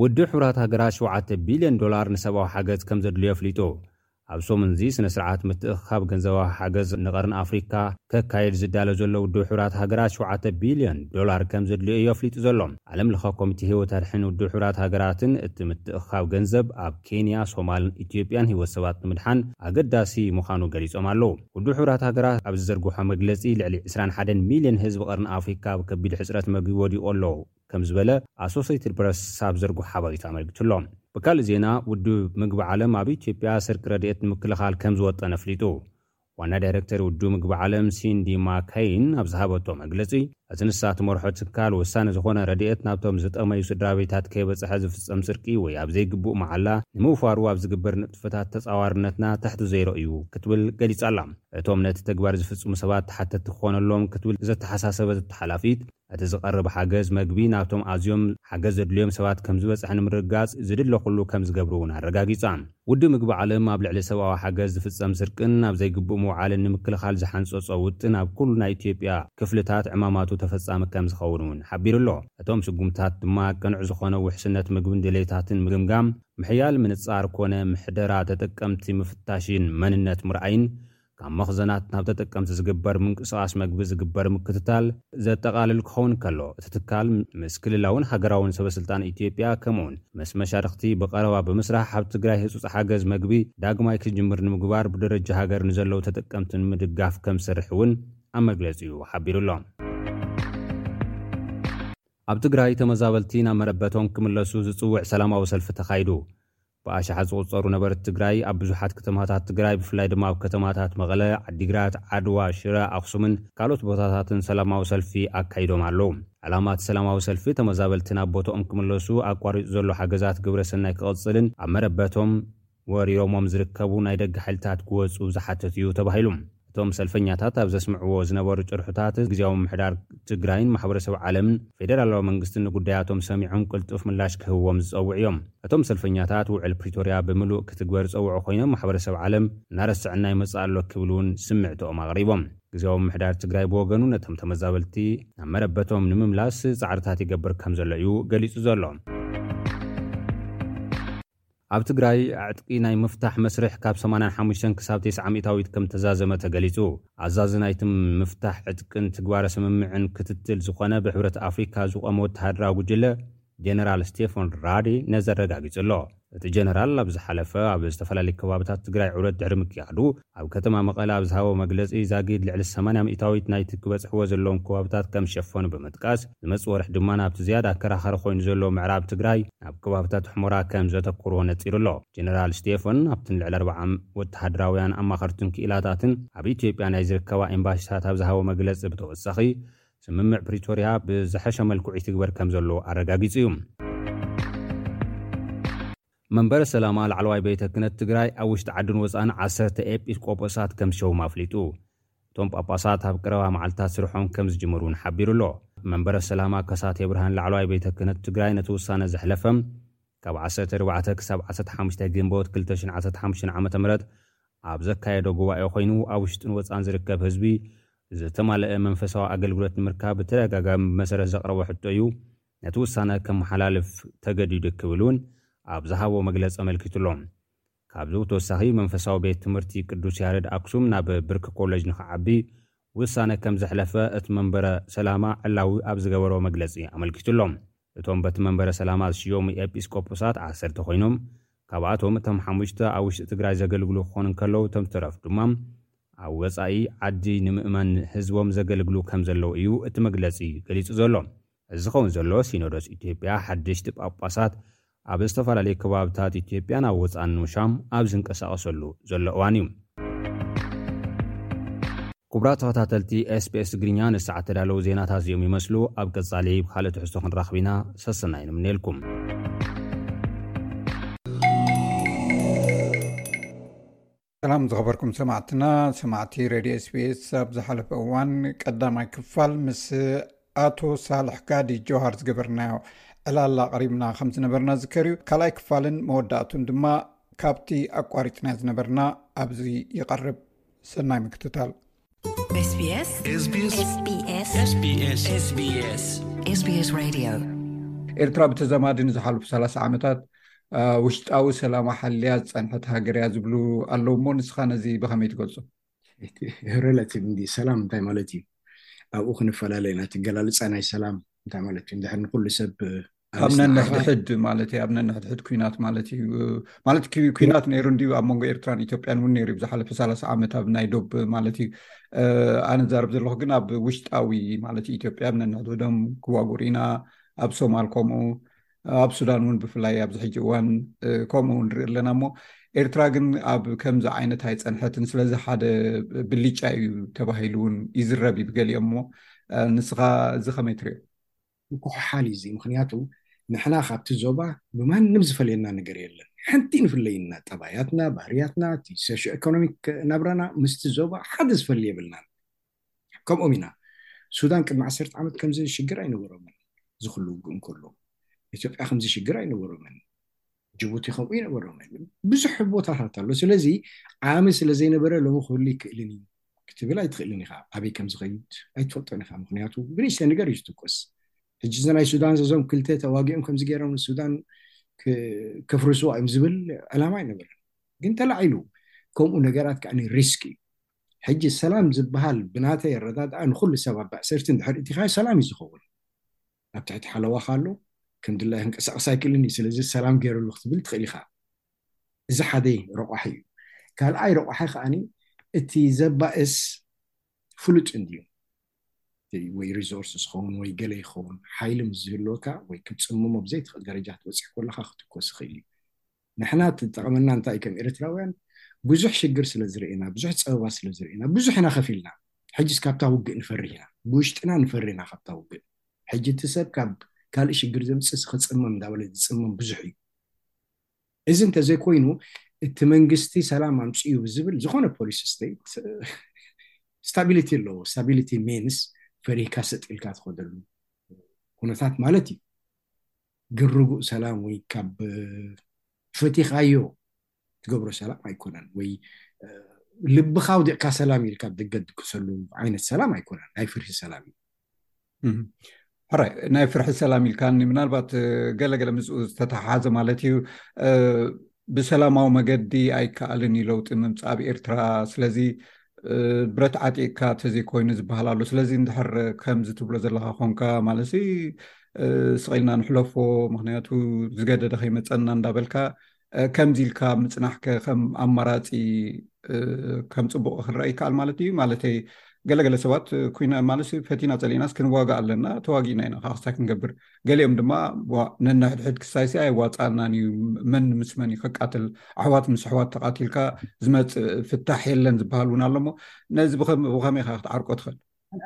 B: ውድብ ሕቡራት ሃገራት ሸውዓተ ቢልዮን ዶላር ንሰብኣዊ ሓገዝ ከም ዘድልዮ ኣፍሊጡ። ኣብ ሰሙን'ዚ ስነ ስርዓት ምትእኽኻብ ገንዘባዊ ሓገዝ ንቀርኒ ኣፍሪካ ከካይድ ዝዳሎ ዘሎ ውድብ ሕቡራት ሃገራት ሸውዓተ ቢልዮን ዶላር ከም ዘድልዮ እዩ ኣፍሊጡ ዘሎ። ዓለም ለኸ ኮሚቴ ህይወት ኣድሕን ውድብ ሕቡራት ሃገራትን እቲ ምትእኽኻብ ገንዘብ ኣብ ኬንያ፣ ሶማልን ኢትዮጵያን ህይወት ሰባት ንምድሓን ኣገዳሲ ምዃኑ ገሊፆም ኣለው። ውድብ ሕቡራት ሃገራት ኣብ ዝዘርግሖ መግለጺ፣ ልዕሊ ዕስራን ሓደን ሚልዮን ህዝቢ ቀርኒ ኣፍሪካ ኣብ ከቢድ ሕጽረት መግቢ ወዲቑ ኣሎ ከምዝበለ ኣሶሴይትድ ፕረስ ኣብ ዘርግሖ ሓበሬታ ኣመልኪቱ ኣሎ። ብካልእ ዜና ውድብ ምግቢ ዓለም ኣብ ኢትዮጵያ ስርቂ ረድኤት ንምክልኻል ከምዝወጠነ ኣፍሊጡ። ዋና ዳይረክተር ውድብ ምግቢ ዓለም ሲንዲ ማከይን ኣብ ዝሃበቶ መግለጺ፣ እቲ ንሳ ትመርሖ ትካል ወሳኒ ዝኾነ ረድኤት ናብቶም ዝጠመዩ ስድራቤታት ከይበጽሐ ዝፍጸም ስርቂ ወይ ኣብ ዘይግቡእ መዓላ ንምውፋሩ ኣብ ዝግበር ንጥፈታት ተጻዋርነትና ትሕቲ ዜሮ እዩ ክትብል ገሊጻ ኣላ። እቶም ነቲ ተግባር ዝፍጽሙ ሰባት ተሓተትቲ ክኾነሎም ክትብል ዘተሓሳሰበት እታ ሓላፊት፣ እቲ ዝቐርብ ሓገዝ መግቢ ናብቶም ኣዝዮም ሓገዝ ዘድልዮም ሰባት ከምዝበጽሐ ንምርግጋጽ ዝድለ ኩሉ ከምዝገብሩ እውን ኣረጋጊጻ። ውድብ ምግቢ ዓለም ኣብ ልዕሊ ሰብኣዊ ሓገዝ ዝፍጸም ስርቅን ኣብ ዘይግቡእ ምውዓልን ንምክልኻል ዝሓንጸጾ ውጥን ኣብ ኩሉ ናይ ኢትዮጵያ ክፍልታት ዕማማቱ ተፈጻሚ ከምዝኸውን እውን ሓቢሩ ኣሎ። እቶም ስጉምትታት ድማ ቅኑዕ ዝኾነ ውሕስነት ምግብን ድሌታትን ምግምጋም፣ ምሕያል ምንጻር ኮነ ምሕደራ ተጠቀምቲ ምፍታሽን መንነት ምርኣይን ካብ መኽዘናት ናብ ተጠቀምቲ ዝግበር ምንቅስቓስ መግቢ ዝግበር ምክትታል ዘጠቓልል ክኸውን ከሎ፣ እቲ ትካል ምስ ክልላውን ሃገራውን ሰበስልጣን ኢትዮጵያ ከምኡ'ውን ምስ መሻርኽቲ ብቐረባ ብምስራሕ ኣብ ትግራይ ህጹጽ ሓገዝ መግቢ ዳግማይ ክጅምር ንምግባር ብደረጃ ሃገር ንዘለዉ ተጠቀምቲ ንምድጋፍ ከምዝሰርሕ እውን ኣብ መግለጺኡ ሓቢሩ ኣሎ። ኣብ ትግራይ ተመዛበልቲ ናብ መረበቶም ክምለሱ ዝጽውዕ ሰላማዊ ሰልፊ ተኻይዱ። ብኣሽሓት ዝቑጸሩ ነበርቲ ትግራይ ኣብ ብዙሓት ከተማታት ትግራይ ብፍላይ ድማ ኣብ ከተማታት መቐለ፣ ዓዲግራት፣ ዓድዋ፣ ሽረ፣ ኣኽሱምን ካልኦት ቦታታትን ሰላማዊ ሰልፊ ኣካይዶም ኣለዉ። ዕላማ እቲ ሰላማዊ ሰልፊ ተመዛበልቲ ናብ ቦትኦም ክምለሱ፣ ኣቋሪጹ ዘሎ ሓገዛት ግብረ ሰናይ ክቕጽልን ኣብ መረበቶም ወሪሮሞም ዝርከቡ ናይ ደገ ሓይልታት ክወጹ ዝሓትት እዩ ተባሂሉ። እቶም ሰልፈኛታት ኣብ ዘስምዕዎ ዝነበሩ ጭርሖታት፣ ግዝያዊ ምምሕዳር ትግራይን ማሕበረሰብ ዓለምን ፌደራላዊ መንግስትን ንጉዳያቶም ሰሚዖም ቅልጡፍ ምላሽ ክህብዎም ዝፀውዑ እዮም። እቶም ሰልፈኛታት ውዕል ፕሪቶርያ ብምሉእ ክትግበር ዝፀውዑ ኮይኖም ማሕበረሰብ ዓለም እናረሰዐና ይመፅእ ኣሎ ክብል እውን ስምዕትኦም ኣቕሪቦም። ግዝያዊ ምምሕዳር ትግራይ ብወገኑ ነቶም ተመዛበልቲ ናብ መረበቶም ንምምላስ ፃዕርታት ይገብር ከምዘሎ እዩ ገሊፁ ዘሎ። ኣብ ትግራይ ዕጥቂ ናይ ምፍታሕ መስርሕ ካብ ሰማንያን ሓሙሽተን ክሳብ ቴስዓ ሚእታዊት ከምተዛዘመ ተገሊፁ። ኣዛዚ ናይቲ ምፍታሕ ዕጥቅን ትግባረ ስምምዕን ክትትል ዝኾነ ብሕብረት ኣፍሪካ ዝቖመ ወተሃደራዊ ጉጅለ ጀነራል ስቴፎን ራዲ ነዚ ኣረጋጊፁ ኣሎ። እቲ ጀነራል ኣብ ዝሓለፈ ኣብ ዝተፈላለዩ ከባብታት ትግራይ ዑደት ድሕሪ ምክያዱ ኣብ ከተማ መቐለ ኣብ ዝሃቦ መግለጺ፣ ዛጊድ ልዕሊ ሰማንያ ሚእታዊት ናይቲ ክበጽሕዎ ዘለዎም ከባብታት ከም ዝሸፈኑ ብምጥቃስ፣ ዝመጽእ ወርሒ ድማ ናብቲ ዝያዳ ኣከራኻሪ ኮይኑ ዘሎ ምዕራብ ትግራይ ናብ ከባብታት ሑመራ ከም ዘተኩሩ ነጺሩ ኣሎ። ጀነራል ስቴፈን ናብቲ ንልዕሊ ኣርብዓ ወተሃደራውያን ኣማኸርቱን ክኢላታትን ኣብ ኢትዮጵያ ናይ ዝርከባ ኤምባሲታት ኣብ ዝሃቦ መግለጺ ብተወሳኺ፣ ስምምዕ ፕሪቶርያ ብዝሐሸ መልክዑ ይትግበር ከም ዘሎ ኣረጋጊጹ እዩ። መንበረ ሰላማ ላዕለዋይ ቤተ ክህነት ትግራይ ኣብ ውሽጢ ዓድን ወፃእን ዓሰርተ ኤጲስ ቆጶሳት ከም ዝሸውም ኣፍሊጡ። እቶም ጳጳሳት ኣብ ቀረባ መዓልትታት ስርሖም ከም ዝጅምሩ እውን ሓቢሩ ኣሎ። መንበረ ሰላማ ከሳቴ ብርሃን ላዕለዋይ ቤተ ክህነት ትግራይ ነቲ ውሳነ ዘሕለፈ ካብ ዓሰርተ ኣርባዕተ ክሳብ ዓሰርተ ሓሙሽተ ግንቦት ክልተ ሽሕን ዓሰርተ ሓሙሽተን ዓመተ ምህረት ኣብ ዘካየዶ ጉባኤ ኮይኑ ኣብ ውሽጥን ወፃእን ዝርከብ ህዝቢ ዝተማለኣ መንፈሳዊ ኣገልግሎት ንምርካብ ብተደጋጋሚ ብመሰረት ዘቕረቦ ሕቶ እዩ ነቲ ውሳነ ከመሓላልፍ ተገዲዱ ክብል እውን ኣብ ዝሃቦ መግለፂ ኣመልኪቱ ኣሎ። ካብዚ ብተወሳኺ መንፈሳዊ ቤት ትምህርቲ ቅዱስ ያሬድ ኣክሱም ናብ ብርኪ ኮሌጅ ንክዓቢ ውሳነ ከምዘሕለፈ እቲ መንበረ ሰላማ ዕላዊ ኣብ ዝገበሮ መግለፂ ኣመልኪቱ ኣሎ። እቶም በቲ መንበረ ሰላማ ዝሽየሙ ኤጲስቆጶሳት ዓሰርተ ኮይኖም ካብኣቶም እቶም ሓሙሽተ ኣብ ውሽጢ ትግራይ ዘገልግሉ ክኾኑ እንከለው እቶም ዝተረፉ ድማ ኣብ ወፃኢ ዓዲ ንምእመን ህዝቦም ዘገልግሉ ከምዘለው እዩ እቲ መግለፂ ገሊፁ ዘሎ። እዚ ዝኸውን ዘሎ ሲኖዶስ ኢትዮጵያ ሓደሽቲ ጳጳሳት ኣብ ዝተፈላለዩ ከባብታት ኢትዮጵያን ኣብ ወፃእን ንምሻም ኣብ ዝንቀሳቐሰሉ ዘሎ እዋን እዩ። ኩቡራት ተኸታተልቲ SBS ትግርኛ ንሰዓት ተዳለዉ ዜናታት እዚኦም ይመስሉ ኣብ ቀጻሊ ብካልእ ትሕዝቶ ክንራኽብ ኢና ሰሰናይ ንምነየልኩም።
A: ሰላም ዝኸበርኩም ሰማዕትና ሰማዕቲ ረድዮ ስፔስ ኣብ ዝሓለፈ እዋን ቀዳማይ ክፋል ምስ ኣቶ ሳልሕ ጋዲ ጆሃር ዝገበርናዮ ዕላላ ቕሪብና ከም ዝነበርና ዝከር እዩ ካልኣይ ክፋልን መወዳእቱን ድማ ካብቲ ኣቋሪፅና ዝነበርና ኣብዚ ይቐርብ ሰናይ ምክትታል ኤርትራ ብተዘማዲ ንዝሓለፉ ሰላሳ ዓመታት ውሽጣዊ ሰላማ ሓልያ ዝፀንሐት ሃገር እያ ዝብሉ ኣለዉ እሞ ንስኻ ነዚ ብከመይ ትገልፁ
D: ረላቲቭ እ ሰላም እንታይ ማለት እዩ ኣብኡ ክንፈላለ ኢና ትገላልፃ ናይ ሰላም እንታይ ማለት እዩ ንድሕር ንኩሉ ሰብ
A: ኣብ ነንሕድሕድ ማለት ኣብ ነንሕድሕድ ኩናት ማለት እዩ ማለት ኩናት ነይሩ እንዲዩ ኣብ መንጎ ኤርትራን ኢትዮጵያን እውን ነይሩ ዩ ብዝሓለፈ ሳላሳ ዓመት ኣብ ናይ ዶብ ማለት እዩ ኣነ ዛርብ ዘለኩ ግን ኣብ ውሽጣዊ ማለት ዩ ኢትዮጵያ ኣብ ነንሕድሕዶም ክዋጉር ኢና ኣብ ሶማል ከምኡ ኣብ ሱዳን እውን ብፍላይ ኣብዚ ሕጂ እዋን ከምኡ ንርኢ ኣለና እሞ ኤርትራ ግን ኣብ ከምዚ ዓይነት ኣይፀንሐትን ስለዚ ሓደ ብልጫ እዩ ተባሂሉ እውን ይዝረብ ዩ ብገሊኦም እሞ ንስኻ እዚ ከመይ ትሪኦ
D: ምኩሕሓል እዩ እዚ ምክንያቱ ንሕና ካብቲ ዞባ ብማንም ዝፈልየና ነገር የለን ሓንቲ ንፍለይና ጠባያትና ባህርያትና እቲ ሶሽዮ ኤኮኖሚክ ናብራና ምስቲ ዞባ ሓደ ዝፈሊ የብልናን ከምኦም ኢና ሱዳን ቅድሚ ዓሰርተ ዓመት ከምዚ ሽግር ኣይነበሮምን ዝክሉ ውግእ እንከሎ ኢትዮጵያ ከምዚ ሽግር ኣይነበሮምን ጅቡቲ ከምኡ ይነበሮ ብዙሕ ቦታታት ኣሎ ስለዚ ዓሚ ስለ ዘይነበረ ሎሚ ክህሉ ይክእልን እዩ ክትብል ኣይትኽእልን ኢኻ ኣበይ ከም ዝኸይድ ኣይትፈልጦን ኢኻ ምክንያቱ ብንእሽተ ነገር እዩ ዝትኮስ ሕጂ እዚ ናይ ሱዳን ዘዞም ክልተ ተዋጊኦም ከምዚ ገይሮም ሱዳን ከፍርስዋ እዮም ዝብል ዕላማ ኣይነበረን ግን ተላዒሉ ከምኡ ነገራት ከዓ ሪስክ እዩ ሕጂ ሰላም ዝበሃል ብናተይ ኣረዳድኣ ንኩሉ ሰብ ኣብ ማእሰርቲ እንድሕር እቲኻ ሰላም እዩ ዝኸውን ኣብ ትሕቲ ሓለዋኻ ኣሎ ከምድላዩ ክንቀሳቀስ ኣይክእልን እዩ ስለዚ ሰላም ገይረሉ ክትብል ትኽእል ኢኻ እዚ ሓደ ረቋሒ እዩ ካልኣይ ረቋሒ ከዓኒ እቲ ዘባእስ ፍሉጥ እንድዩ ወይ ሪዞርስ ዝኸውን ወይ ገለ ይኸውን ሓይሊ ምስ ዝህልወካ ወይ ክትፅምሞ ብዘይትኽእል ደረጃ ትበፅሕ ከለካ ክትኮስ ይኽእል እዩ ንሕና እቲ ዝጠቐመና እንታይ ከም ኤረትራውያን ብዙሕ ሽግር ስለ ዝረኤና ብዙሕ ጸበባ ስለ ዝረኤና ብዙሕ ኢና ከፊልና ሕጅስ ካብታ ውግእ ንፈርህ ኢና ብውሽጥና ንፈርህ ኢና ካብታ ውግእ ሕጂ እቲ ሰብ ካብ ካልእ ሽግር ዘምጽእሲ ክጽመም እንዳበለ ዝጽመም ብዙሕ እዩ እዚ እንተ ዘይኮይኑ እቲ መንግስቲ ሰላም ኣምጽኡ ብዝብል ዝኾነ ፖሊሲ ስቴት ስታቢሊቲ ኣለዎ ስታቢሊቲ ሜንስ ፈሪህካ ሰጥ ኢልካ ትኸደሉ ኩነታት ማለት እዩ ግን ርጉእ ሰላም ወይ ካብ ፈቲኻዮ ትገብሮ ሰላም ኣይኮነን ወይ ልብኻ ኣውዲቕካ ሰላም ኢልካ ኣብ ደገ ድቅሰሉ ዓይነት ሰላም ኣይኮነን ናይ ፍርሒ ሰላም እዩ
A: ሕራይ ናይ ፍርሒ ሰላም ኢልካኒ ምናልባት ገለገለ ምስኡ ዝተተሓሓዘ ማለት እዩ ብሰላማዊ መገዲ ኣይከኣልን እዩ ለውጢ ምምፃእ ኣብ ኤርትራ ስለዚ ብረት ዓጢቕካ ተዘይኮይኑ ዝበሃል ኣሎ ስለዚ እንድሕር ከምዚ ትብሎ ዘለካ ኮንካ ማለት ስቂልና ንሕለፎ ምክንያቱ ዝገደደ ከይመፀና እንዳበልካ ከምዚ ኢልካ ምፅናሕከ ከም ኣማራፂ ከም ፅቡቅ ክረአ ይከኣል ማለት እዩ ማለተይ ገለገለ ሰባት ኩና ማለት ፈቲና ፀሊእናስ ክንዋጋእ ኣለና ተዋጊእና ኢና ካክስታ ክንገብር ገሊኦም ድማ ነንሕድሕድ ክሳይሲ ኣይዋፃእናን እዩ መን ምስ መን እዩ ከቃትል ኣሕዋት ምስ ኣሕዋት ተቃቲልካ ዝመፅእ ፍታሕ የለን ዝበሃል እውን ኣሎሞ ነዚ ብከመይ ካ ክትዓርቆ ትኽእል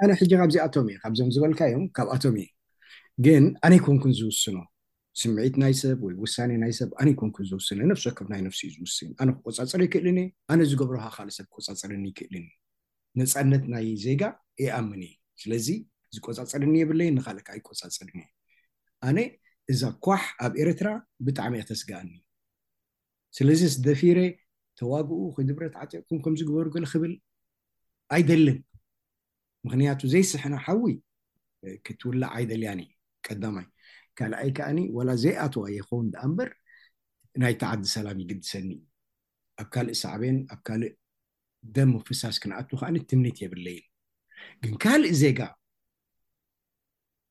D: ኣነ ሕጂ ካብዚኣቶም እየ ካብዞም ዝበልካዮም ካብኣቶም እየ ግን ኣነ ይኮንኩን ዝውስኖ ስምዒት ናይ ሰብ ወይ ውሳኔ ናይ ሰብ ኣነ ይኮንኩን ዝውስነ ነፍሲ ወከፍ ናይ ነፍሲ እዩ ዝውስን ኣነ ክቆፃፀር ይክእልን እየ ኣነ ዝገብሮ ሃካል ሰብ ክቆፃፀረኒ ይክእልን እዩ ነፃነት ናይ ዜጋ ይኣምን እየ ስለዚ ዝቆፃፀረኒ የብለይን ንካልእ ከዓ ኣይቆፃፀርን እየ ኣነ እዛ ኳሕ ኣብ ኤረትራ ብጣዕሚ እያ ተስግኣኒ ስለዚስ ደፊረ ተዋግኡ ክድብረት ዓጢቅኩም ከምዚ ግበሩ ገለ ክብል ኣይደልን ምክንያቱ ዘይስሕና ሓዊ ክትውላዕ ኣይደልያን እየ ቀዳማይ ካልኣይ ከዓኒ ዋላ ዘይኣትዋ ይኸውን ደኣ እምበር ናይቲ ዓዲ ሰላም ይግድሰኒ እዩ ኣብ ካልእ ሳዕቤን ኣብ ካልእ ደም ምፍሳስ ክንኣቱ ከኣ ትምኒት የብለይን ግን ካልእ ዜጋ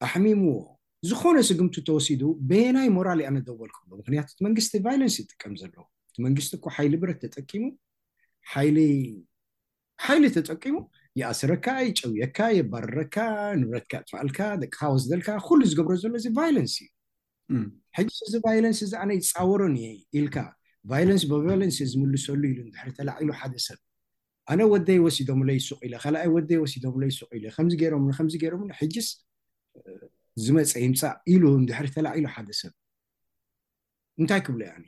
D: ኣሕሚምዎ ዝኾነ ስግምቱ ተወሲዱ በየናይ ሞራል ኣነ ደወል ክብሎ ምክንያቱ እቲ መንግስቲ ቫይለንስ ይጥቀም ዘሎ እቲ መንግስቲ እኮ ሓይሊ ብረት ተጠቂሙ ሓይሊ ሓይሊ ተጠቂሙ ይኣስረካ ይጨውየካ የባርረካ ንብረትካ ጥፋኣልካ ደቅካ ወስደልካ ኩሉ ዝገብሮ ዘሎ እዚ ቫይለንስ እዩ ሕጂ እዚ ቫይለንስ እዚ ኣነ ይፃወሮን እየ ኢልካ ቫይለንስ ብቫይለንስ እየ ዝምልሰሉ ኢሉ እንድሕሪ ተላዒሉ ሓደ ሰብ ኣነ ወደይ ወሲዶምለይ ሱቅ ኢለ ካልኣይ ወደይ ወሲዶምለይ ሱቅ ኢለ ከምዚ ገይሮምኒ ከምዚ ገይሮምኒ ሕጅስ ዝመፀ ይምፃእ ኢሉ እንድሕሪ ተላዒሉ ሓደ ሰብ እንታይ ክብሎ ያኒ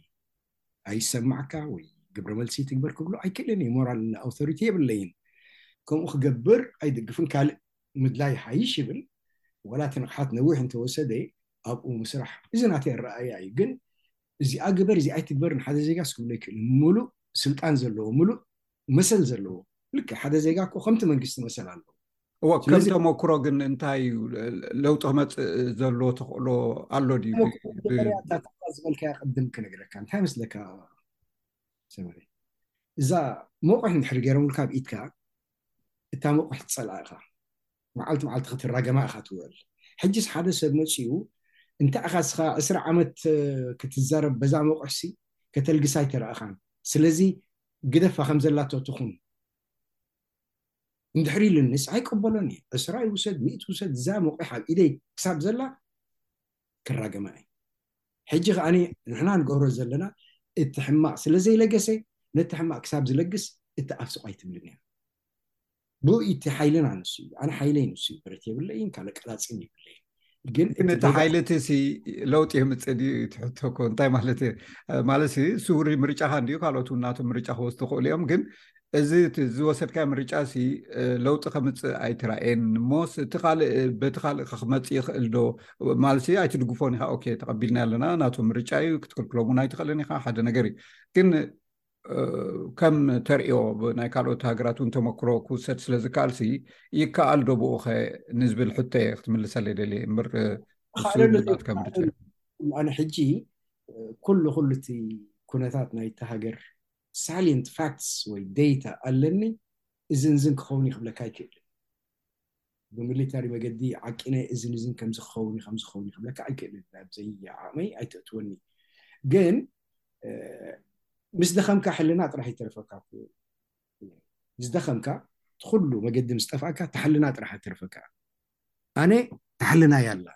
D: ኣይሰማዕካ ወይ ግብረ መልሲ ትግበር ክብሎ ኣይክእልን እዩ ሞራል ኣውቶሪቲ የብለይን ከምኡ ክገብር ኣይድግፍን ካልእ ምድላይ ይሓይሽ ይብል ዋላ እቲ ንቕሓት ነዊሕ እንተወሰደ ኣብኡ ምስራሕ እዚ ናተይ ኣረኣእያ እዩ ግን እዚኣ ግበር እዚኣ ኣይትግበር ንሓደ ዜጋስ ክብሎ ኣይክእልን ሙሉእ ስልጣን ዘለዎ ሙሉእ መሰል ዘለዎ ልክዕ ሓደ ዜጋ እኮ ከምቲ መንግስቲ መሰል ኣለዎ
A: እዎ ከም ስለዚ ተመኩሮ ግን እንታይ እዩ ለውጢ ክመፅእ ዘሎ ተኽእሎ ኣሎ ድዩ ብ- ተመኩሮ ብ- መጀመርያ እታ ታታ
D: ዝበልካያ ቅድም ክነግረካ እንታይ መስለካ ሰመረ እዛ መቑሕ እንድሕር ገይሮምልካ ኣብ ኢድካ እታ ሞቕሕ ትጸልኣ ኢኻ መዓልቲ መዓልቲ ክትራገማ ኢኻ ትውዕል ሕጅስ ሓደ ሰብ መጺኡ እንተ ኢኻ እስኻ ዕስራ ዓመት ክትዛረብ በዛ ሞቕሕሲ ከተልግሳ ኣይተራእኻን ስለዚ ግደፋ ከም ዘላቶ ትኹን እንድሕሪ ኢሉንስ ኣይቀበሎን እዩ ዕስራ ይውሰድ ሚእቲ ውሰድ እዛ ሞቕሕ ኣብ ኢደይ ክሳብ ዘላ ክራገማ እየን ሕጂ ከኣ ንሕና ንገብሮ ዘለና እቲ ሕማቅ ስለ ዘይለገሰ ነቲ ሕማቅ ክሳብ ዝለግስ እቲ ኣፍ ስቋይ ትብልን እያ ብኡ እቲ ሓይልና ንሱ እዩ ኣነ ሓይለይ ንሱ እዩ ብረት የብለይን ካልእ ቀላፅም የብለይን ግን
A: እቲ ሓይሊ እቲ ሲ ለውጢ የምፅእ ድዩ እዩ ትሕቶ እኮ እንታይ ማለት ማለት ስውሪ ምርጫኻ እንዲዩ ካልኦት ውናቶም ምርጫ ክወስዱ ክእሉ እዮም ግን እዚ ዝወሰድካዮ ምርጫ ሲ ለውጢ ከምፅእ ኣይትራኤን እሞስ እቲ ካልእ በቲ ካልእ ክመፅእ ይኽእል ዶ ማለት ኣይትድግፎን ኢኻ ኦኬ ተቐቢልና ኣለና ናቶ ምርጫ እዩ ክትክልክሎም እውን ኣይትኽእልን ኢኻ ሓደ ነገር እዩ ግን ከም ተርእዮ ናይ ካልኦት ሃገራት እውን ተመክሮ ክውሰድ ስለ ዝከኣል ሲ ይከኣል ዶ ብኡ ኸ ንዝብል ሕቶ እየ ክትምልሰለይ ደልየ እምበር ናትካ ምርጫ
D: ኣነ ሕጂ ኩሉ ኩሉ እቲ ኩነታት ናይቲ ሃገር ሳሊንት ፋክትስ ወይ ደይታ ኣለኒ እዝን እዝን ክኸውን እዩ ክብለካ ኣይክእልን። ብምሊታሪ መገዲ ዓቂነ እዝን እዝን ከምዚ ክኸውን እዩ ከምዚ ክኸውን እዩ ክብለካ ኣይክእልን ናብ ዘይዓቕመይ ኣይተእትወኒ ግን ምስ ደኸምካ ሕልና ጥራሕ ይተርፈካ ምስ ደኸምካ እቲ ኩሉ መገዲ ምስ ጠፍኣካ ተሕልና ጥራሕ ይተርፈካ ኣነ ተሕልና ያላ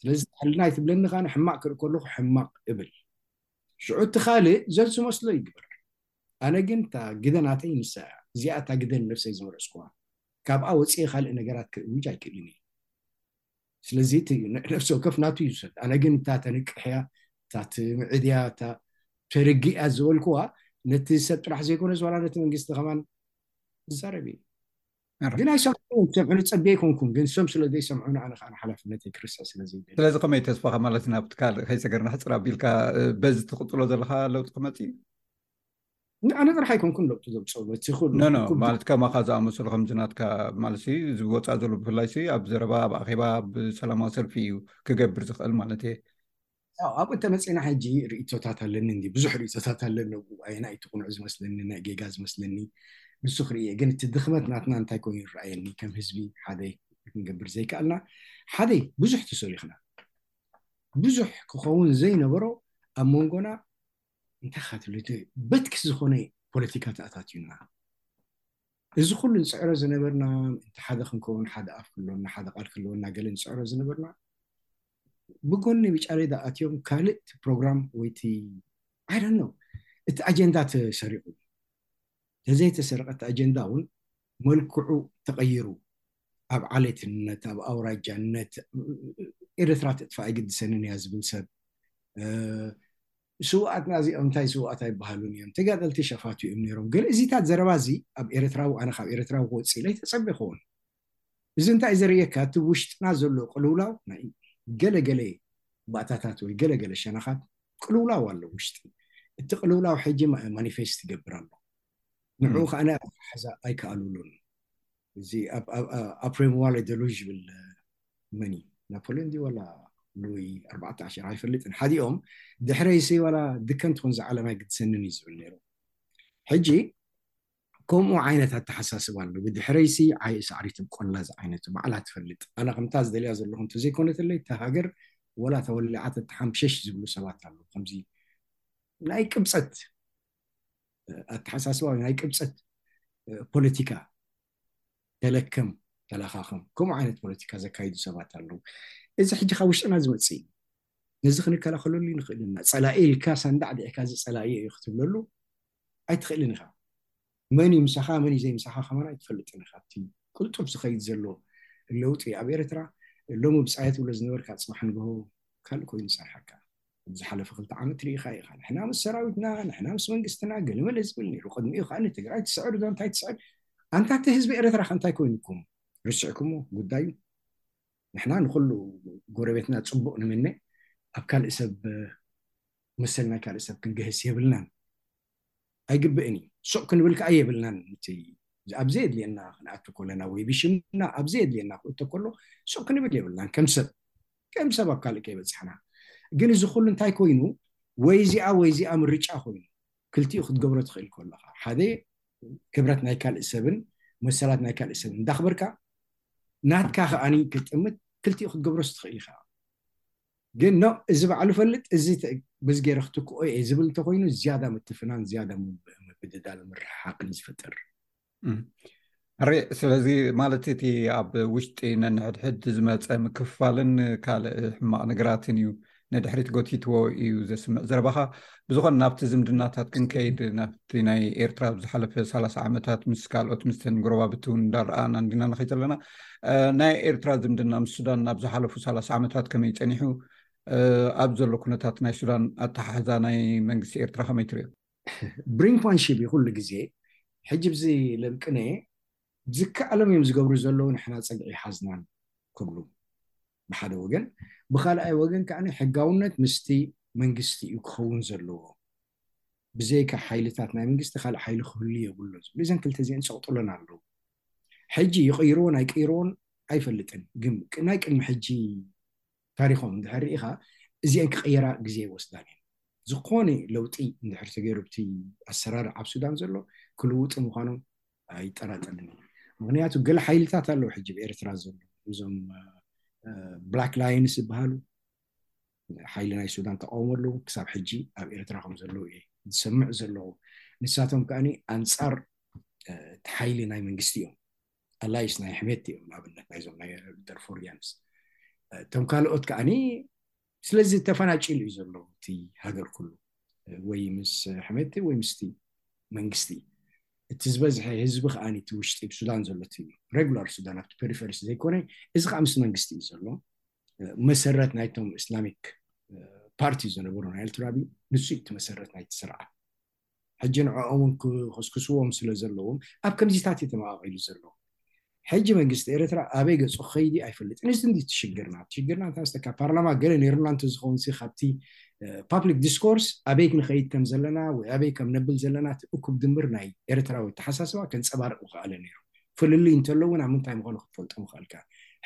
D: ስለዚ ተሕልና ይትብለኒ ከ ሕማቅ ክርኢ ከለኩ ሕማቅ እብል ሽዑ እቲ ካልእ ዘዝመስሎ ይግበር። ኣነ ግን እታ ግደ ናተይ ንሳ እያ፣ እዚኣ እታ ግደ ንነብሰይ ዝመረጽኩዋ። ካብኣ ወጺኤ ካልእ ነገራት ክእውጅ ኣይክእልን እየ። ስለዚ እቲ ነፍሲ ወከፍ ናቱ ይውሰድ። ኣነ ግን እታ ተንቅሕ እያ፣ እታ ትምዕድ እያ፣ እታ ተርግእ እያ ዝበልኩዋ ነቲ ሰብ ጥራሕ ዘይኮነስ ዋላ ነቲ መንግስቲ ከማን ዝዛረብ እየ። ግን ኣይሰምዑን ክሰምዑ ዝጸበ ኣይኮንኩን ግን ሰም ስለ ዘይሰምዑን ኣነ ከዓ ሓላፍነተይ ክርስዕ ስለ ዘይደሊ
A: ስለዚ ከመይ ተስፋኻ ማለት ናብቲ ካልእ ከይሰገርና ሕፅር ኣቢልካ በዚ ትቕፅሎ ዘለካ ለውጢ ክመፅ እዩ
D: ኣነ ጥራሕ ኣይኮንኩን ለውጢ ዘምፅኦ እቲ ኩሉ
A: ኖ ኖ ኩብ- ማለት ከማኻ ዝኣመሰሉ ከምዚ ናትካ ማለት ሲ ዝወፃእ ዘሎ ብፍላይ ሲ ኣብ ዘረባ ኣብ ኣኼባ ኣብ ሰላማዊ ሰልፊ እዩ ክገብር ዝኽእል ማለት እየ
D: ኣብኡ እንተመፂና ሕጂ ርእቶታት ኣለኒ እንዲ ብዙሕ ርእቶታት ኣለኒ ኣብኡ ኣየና እዩ ትቕኑዕ ዝመስለኒ ናይ ጌጋ ዝመስለኒ ንሱ ክርኢ ግን እቲ ድኽመት ናትና እንታይ ኮይኑ ይረኣየኒ ከም ህዝቢ ሓደ ክንገብር ዘይከኣልና ሓደ ብዙሕ ተሰሊኽና ብዙሕ ክኸውን ዘይነበሮ ኣብ መንጎና እንታይ ካትሉ በትኪ ዝኾነ ፖለቲካ ተኣታትዩና እዚ ኩሉ ንፅዕሮ ዝነበርና እቲ ሓደ ክንከውን ሓደ ኣፍ ክህልወና ሓደ ቃል ክህልወና ገለ ንፅዕሮ ዝነበርና ብጎኒ ብጫለይ ዶ ኣትዮም ካልእ እቲ ፕሮግራም ወይ እቲ ኣይ ዶንት ኖው እቲ ኣጀንዳ ተሰሪቑ ድዩ? ተዘይተሰረቐ እቲ ኣጀንዳ እውን መልክዑ ተቐይሩ ኣብ ዓሌትነት ኣብ ኣውራጃነት ኤርትራ ትጥፋእ ኣይግድሰንን እያ ዝብል ሰብ ስውኣትና እዚኦም እንታይ ስውኣት ኣይበሃሉን እዮም ተጋደልቲ ሸፋቱ እዮም ነይሮም ግን እዚታት ዘረባ እዚ ኣብ ኤርትራዊ ኣነ ካብ ኤርትራዊ ክወፅእ ኢለ ተፀቢ ክኸውን እዚ እንታይ ዘርእየካ እቲ ውሽጥና ዘሎ ቅልውላው ናይ ገለገለ ባእታታት ወይ ገለገለ ሸነኻት ቅልውላው ኣሎ ውሽጢ እቲ ቅልውላው ሕጂ ማኒፌስት ይገብር ኣሎ ንዕኡ ከዓነ ኣሓዛ ኣይከኣሉሉን እዚ ኣፕሬምዋለ ደሉዥ ዝብል መን እዩ ናፖሊዮን ዲ ዋላ ሉዊ ኣርባዕተ ዓሸር ኣይፈልጥን ሓዲኦም ድሕረይሲ ዋላ ድከን ትኾን ዝዓለም ኣይግድሰንን እዩ ዝብል ነይሩ ሕጂ ከምኡ ዓይነት ኣተሓሳስባ ኣሎ ብድሕረይሲ ዓይ ሳዕሪትን ቆላ ዝዓይነቱ ባዕላ ትፈልጥ ኣነ ከምታ ዝደልያ ዘለኹ እንተዘይኮነትለይ እታ ሃገር ወላ ተወሊዓ ተተሓምሸሽ ዝብሉ ሰባት ኣለዉ ከምዚ ናይ ቅብፀት ኣተሓሳስባ ወይ ናይ ቅብፀት ፖለቲካ ተለከም ተላኻኸም ከምኡ ዓይነት ፖለቲካ ዘካይዱ ሰባት ኣለዉ እዚ ሕጂ ካብ ውሽጥና ዝመፅእ እዩ ነዚ ክንከላኸለሉ ንኽእል ኢና ፀላኢ ኢልካ ሳንዳዕ ድዕካ እዚ ፀላኢ እዩ ክትብለሉ ኣይትኽእልን ኢኻ መን እዩ ምሳኻ መን እዩ ዘይምሳኻ ከማን ኣይትፈልጥን ኢኻ እቲ ቅልጡፍ ዝኸይድ ዘሎ ለውጢ ኣብ ኤርትራ ሎሚ ብፃየት ብሎ ዝነበርካ ፅባሕ ንግሆ ካልእ ኮይኑ ይፀርሓካ ኣብ ዝሓለፈ ክልተ ዓመት ርኢኻ ኢኻ ንሕና ምስ ሰራዊትና ንሕና ምስ መንግስትና ገለመለ ዝብል ነይሩ ቅድሚኡ ከዓ ንትግራይ ትስዕር ዶ እንታይ ትስዕር ኣንታ እቲ ህዝቢ ኤረትራ ከ እንታይ ኮይኑኩም ርስዕኩሞ ጉዳዩ ንሕና ንኩሉ ጎረቤትና ፅቡቅ ንምነ ኣብ ካልእ ሰብ መሰል ናይ ካልእ ሰብ ክንገህስ የብልናን ኣይግብእን እዩ ሱቅ ክንብል ከኣ የብልናን እቲ ኣብ ዘየድልየና ክንኣቱ ኮለና ወይ ብሽምና ኣብ ዘየድልየና ክእቶ ከሎ ሱቅ ክንብል የብልናን ከም ሰብ ከም ሰብ ኣብ ካልእ ከይበፅሐና ግን እዚ ኩሉ እንታይ ኮይኑ ወይ እዚኣ ወይ እዚኣ ምርጫ ኮይኑ ክልቲኡ ክትገብሮ ትኽእል ከለኻ ሓደ ክብረት ናይ ካልእ ሰብን መሰላት ናይ ካልእ ሰብን እንዳኽበርካ ናትካ ከዓኒ ክትጥምት ክልቲኡ ክትገብሮስ ትኽእል ኢኻ ግን ኖእ እዚ ባዕሉ ፈልጥ እዚ በዚ ገይረ ክትክኦ እየ ዝብል እንተኮይኑ ዝያዳ ምትፍናን ዝያዳ ምብድዳል ምርሕሓቅን ዝፈጥር
A: ሕሪ ስለዚ ማለት እቲ ኣብ ውሽጢ ነንሕድሕድ ዝመፀ ምክፍፋልን ካልእ ሕማቅ ነገራትን እዩ ንድሕሪት ጎቲትዎ እዩ ዘስምዕ ዘረባካ ብዝኾነ ናብቲ ዝምድናታት ክንከይድ ናብቲ ናይ ኤርትራ ኣብ ዝሓለፈ ሰላሳ ዓመታት ምስ ካልኦት ምስተን ጎረባብቲ እውን እንዳረኣና እንዲና ንኸይድ ዘለና ናይ ኤርትራ ዝምድና ምስ ሱዳን ናብ ዝሓለፉ ሰላሳ ዓመታት ከመይ ፀኒሑ ኣብ ዘሎ ኩነታት ናይ ሱዳን ኣተሓሕዛ ናይ መንግስቲ ኤርትራ ከመይ ትሪኦ
D: ብሪንኳን ሽቢ ኩሉ ግዜ ሕጂ ብዚ ለምቅነ ዝከኣሎም እዮም ዝገብሩ ዘለዉ ንሕና ፀግዒ ሓዝናን ክብሉ ብሓደ ወገን ብካልኣይ ወገን ከኣ ሕጋውነት ምስቲ መንግስቲ እዩ ክኸውን ዘለዎ ብዘይካ ሓይልታት ናይ መንግስቲ ካልእ ሓይሊ ክህሉ የብሉ ዝብሉ እዘን ክልተ እዚአን ፀቕጥሎን ኣለዉ ሕጂ ይቕይርዎን ኣይቅይርዎን ኣይፈልጥን ግን ናይ ቅድሚ ሕጂ ታሪኮም እንድሕር ርኢኻ እዚአን ክቕየራ ግዜ ይወስዳን እየን ዝኾነ ለውጢ እንድሕር ተገይሩ ብቲ ኣሰራር ኣብ ሱዳን ዘሎ ክልውጡ ምዃኖም ኣይጠራጠርን እዩ ምክንያቱ ገለ ሓይልታት ኣለዉ ሕጂ ብ ኤርትራ ዘሎ እዞም ብላክ ላይንስ ዝበሃሉ ሓይሊ ናይ ሱዳን ተቃውሞ ኣለዉ ክሳብ ሕጂ ኣብ ኤርትራ ከም ዘለዉ እየ ዝሰምዕ ዘለዉ ንሳቶም ከኣ ኣንፃር እቲ ሓይሊ ናይ መንግስቲ እዮም ኣላይስ ናይ ሕሜት እዮም ንኣብነት ናይዞም ናይ ደርፎርያንስ እቶም ካልኦት ከኣ ስለዚ ተፈናጭሉ እዩ ዘሎ እቲ ሃገር ኩሉ ወይ ምስ ሕመቲ ወይ ምስቲ መንግስቲ እቲ ዝበዝሐ ህዝቢ ከዓ እቲ ውሽጢ ሱዳን ዘሎ እቲ ሬጉላር ሱዳን ኣብቲ ፔሪፈሪስ ዘይኮነ እዚ ከዓ ምስ መንግስቲ እዩ ዘሎ መሰረት ናይቶም እስላሚክ ፓርቲ ዝነበሩ ናይ ኤርትራ ንሱ እቲ መሰረት ናይቲ ስርዓት ሕጂ ንዕኦም ውን ክኹስኩስዎም ስለ ዘለዎም ኣብ ከምዚታት እዩ ተመቓቒሉ ዘሎ። ሕጂ መንግስቲ ኤርትራ ኣበይ ገጹ ክኸይድ ኣይፈልጥን እዚ እንድዩ እቲ ሽግርና። እቲ ሽግርና እንተነስተ ካብ ፓርላማ ገለ ኔሩና እንተዝኸውንሲ ካብቲ ፓፕሊክ ዲስኮርስ ኣበይ ክንኸይድ ከም ዘለና ወይ ኣበይ ከም ነብል ዘለና እቲ እኩብ ድምር ናይ ኤርትራዊ ኣተሓሳስባ ከንጸባርቕ ምኸኣለ ኔሩ። ፍልልይ እንተሎ ውን ኣብ ምንታይ ምዃኑ ክትፈልጦ ምኸኣልካ።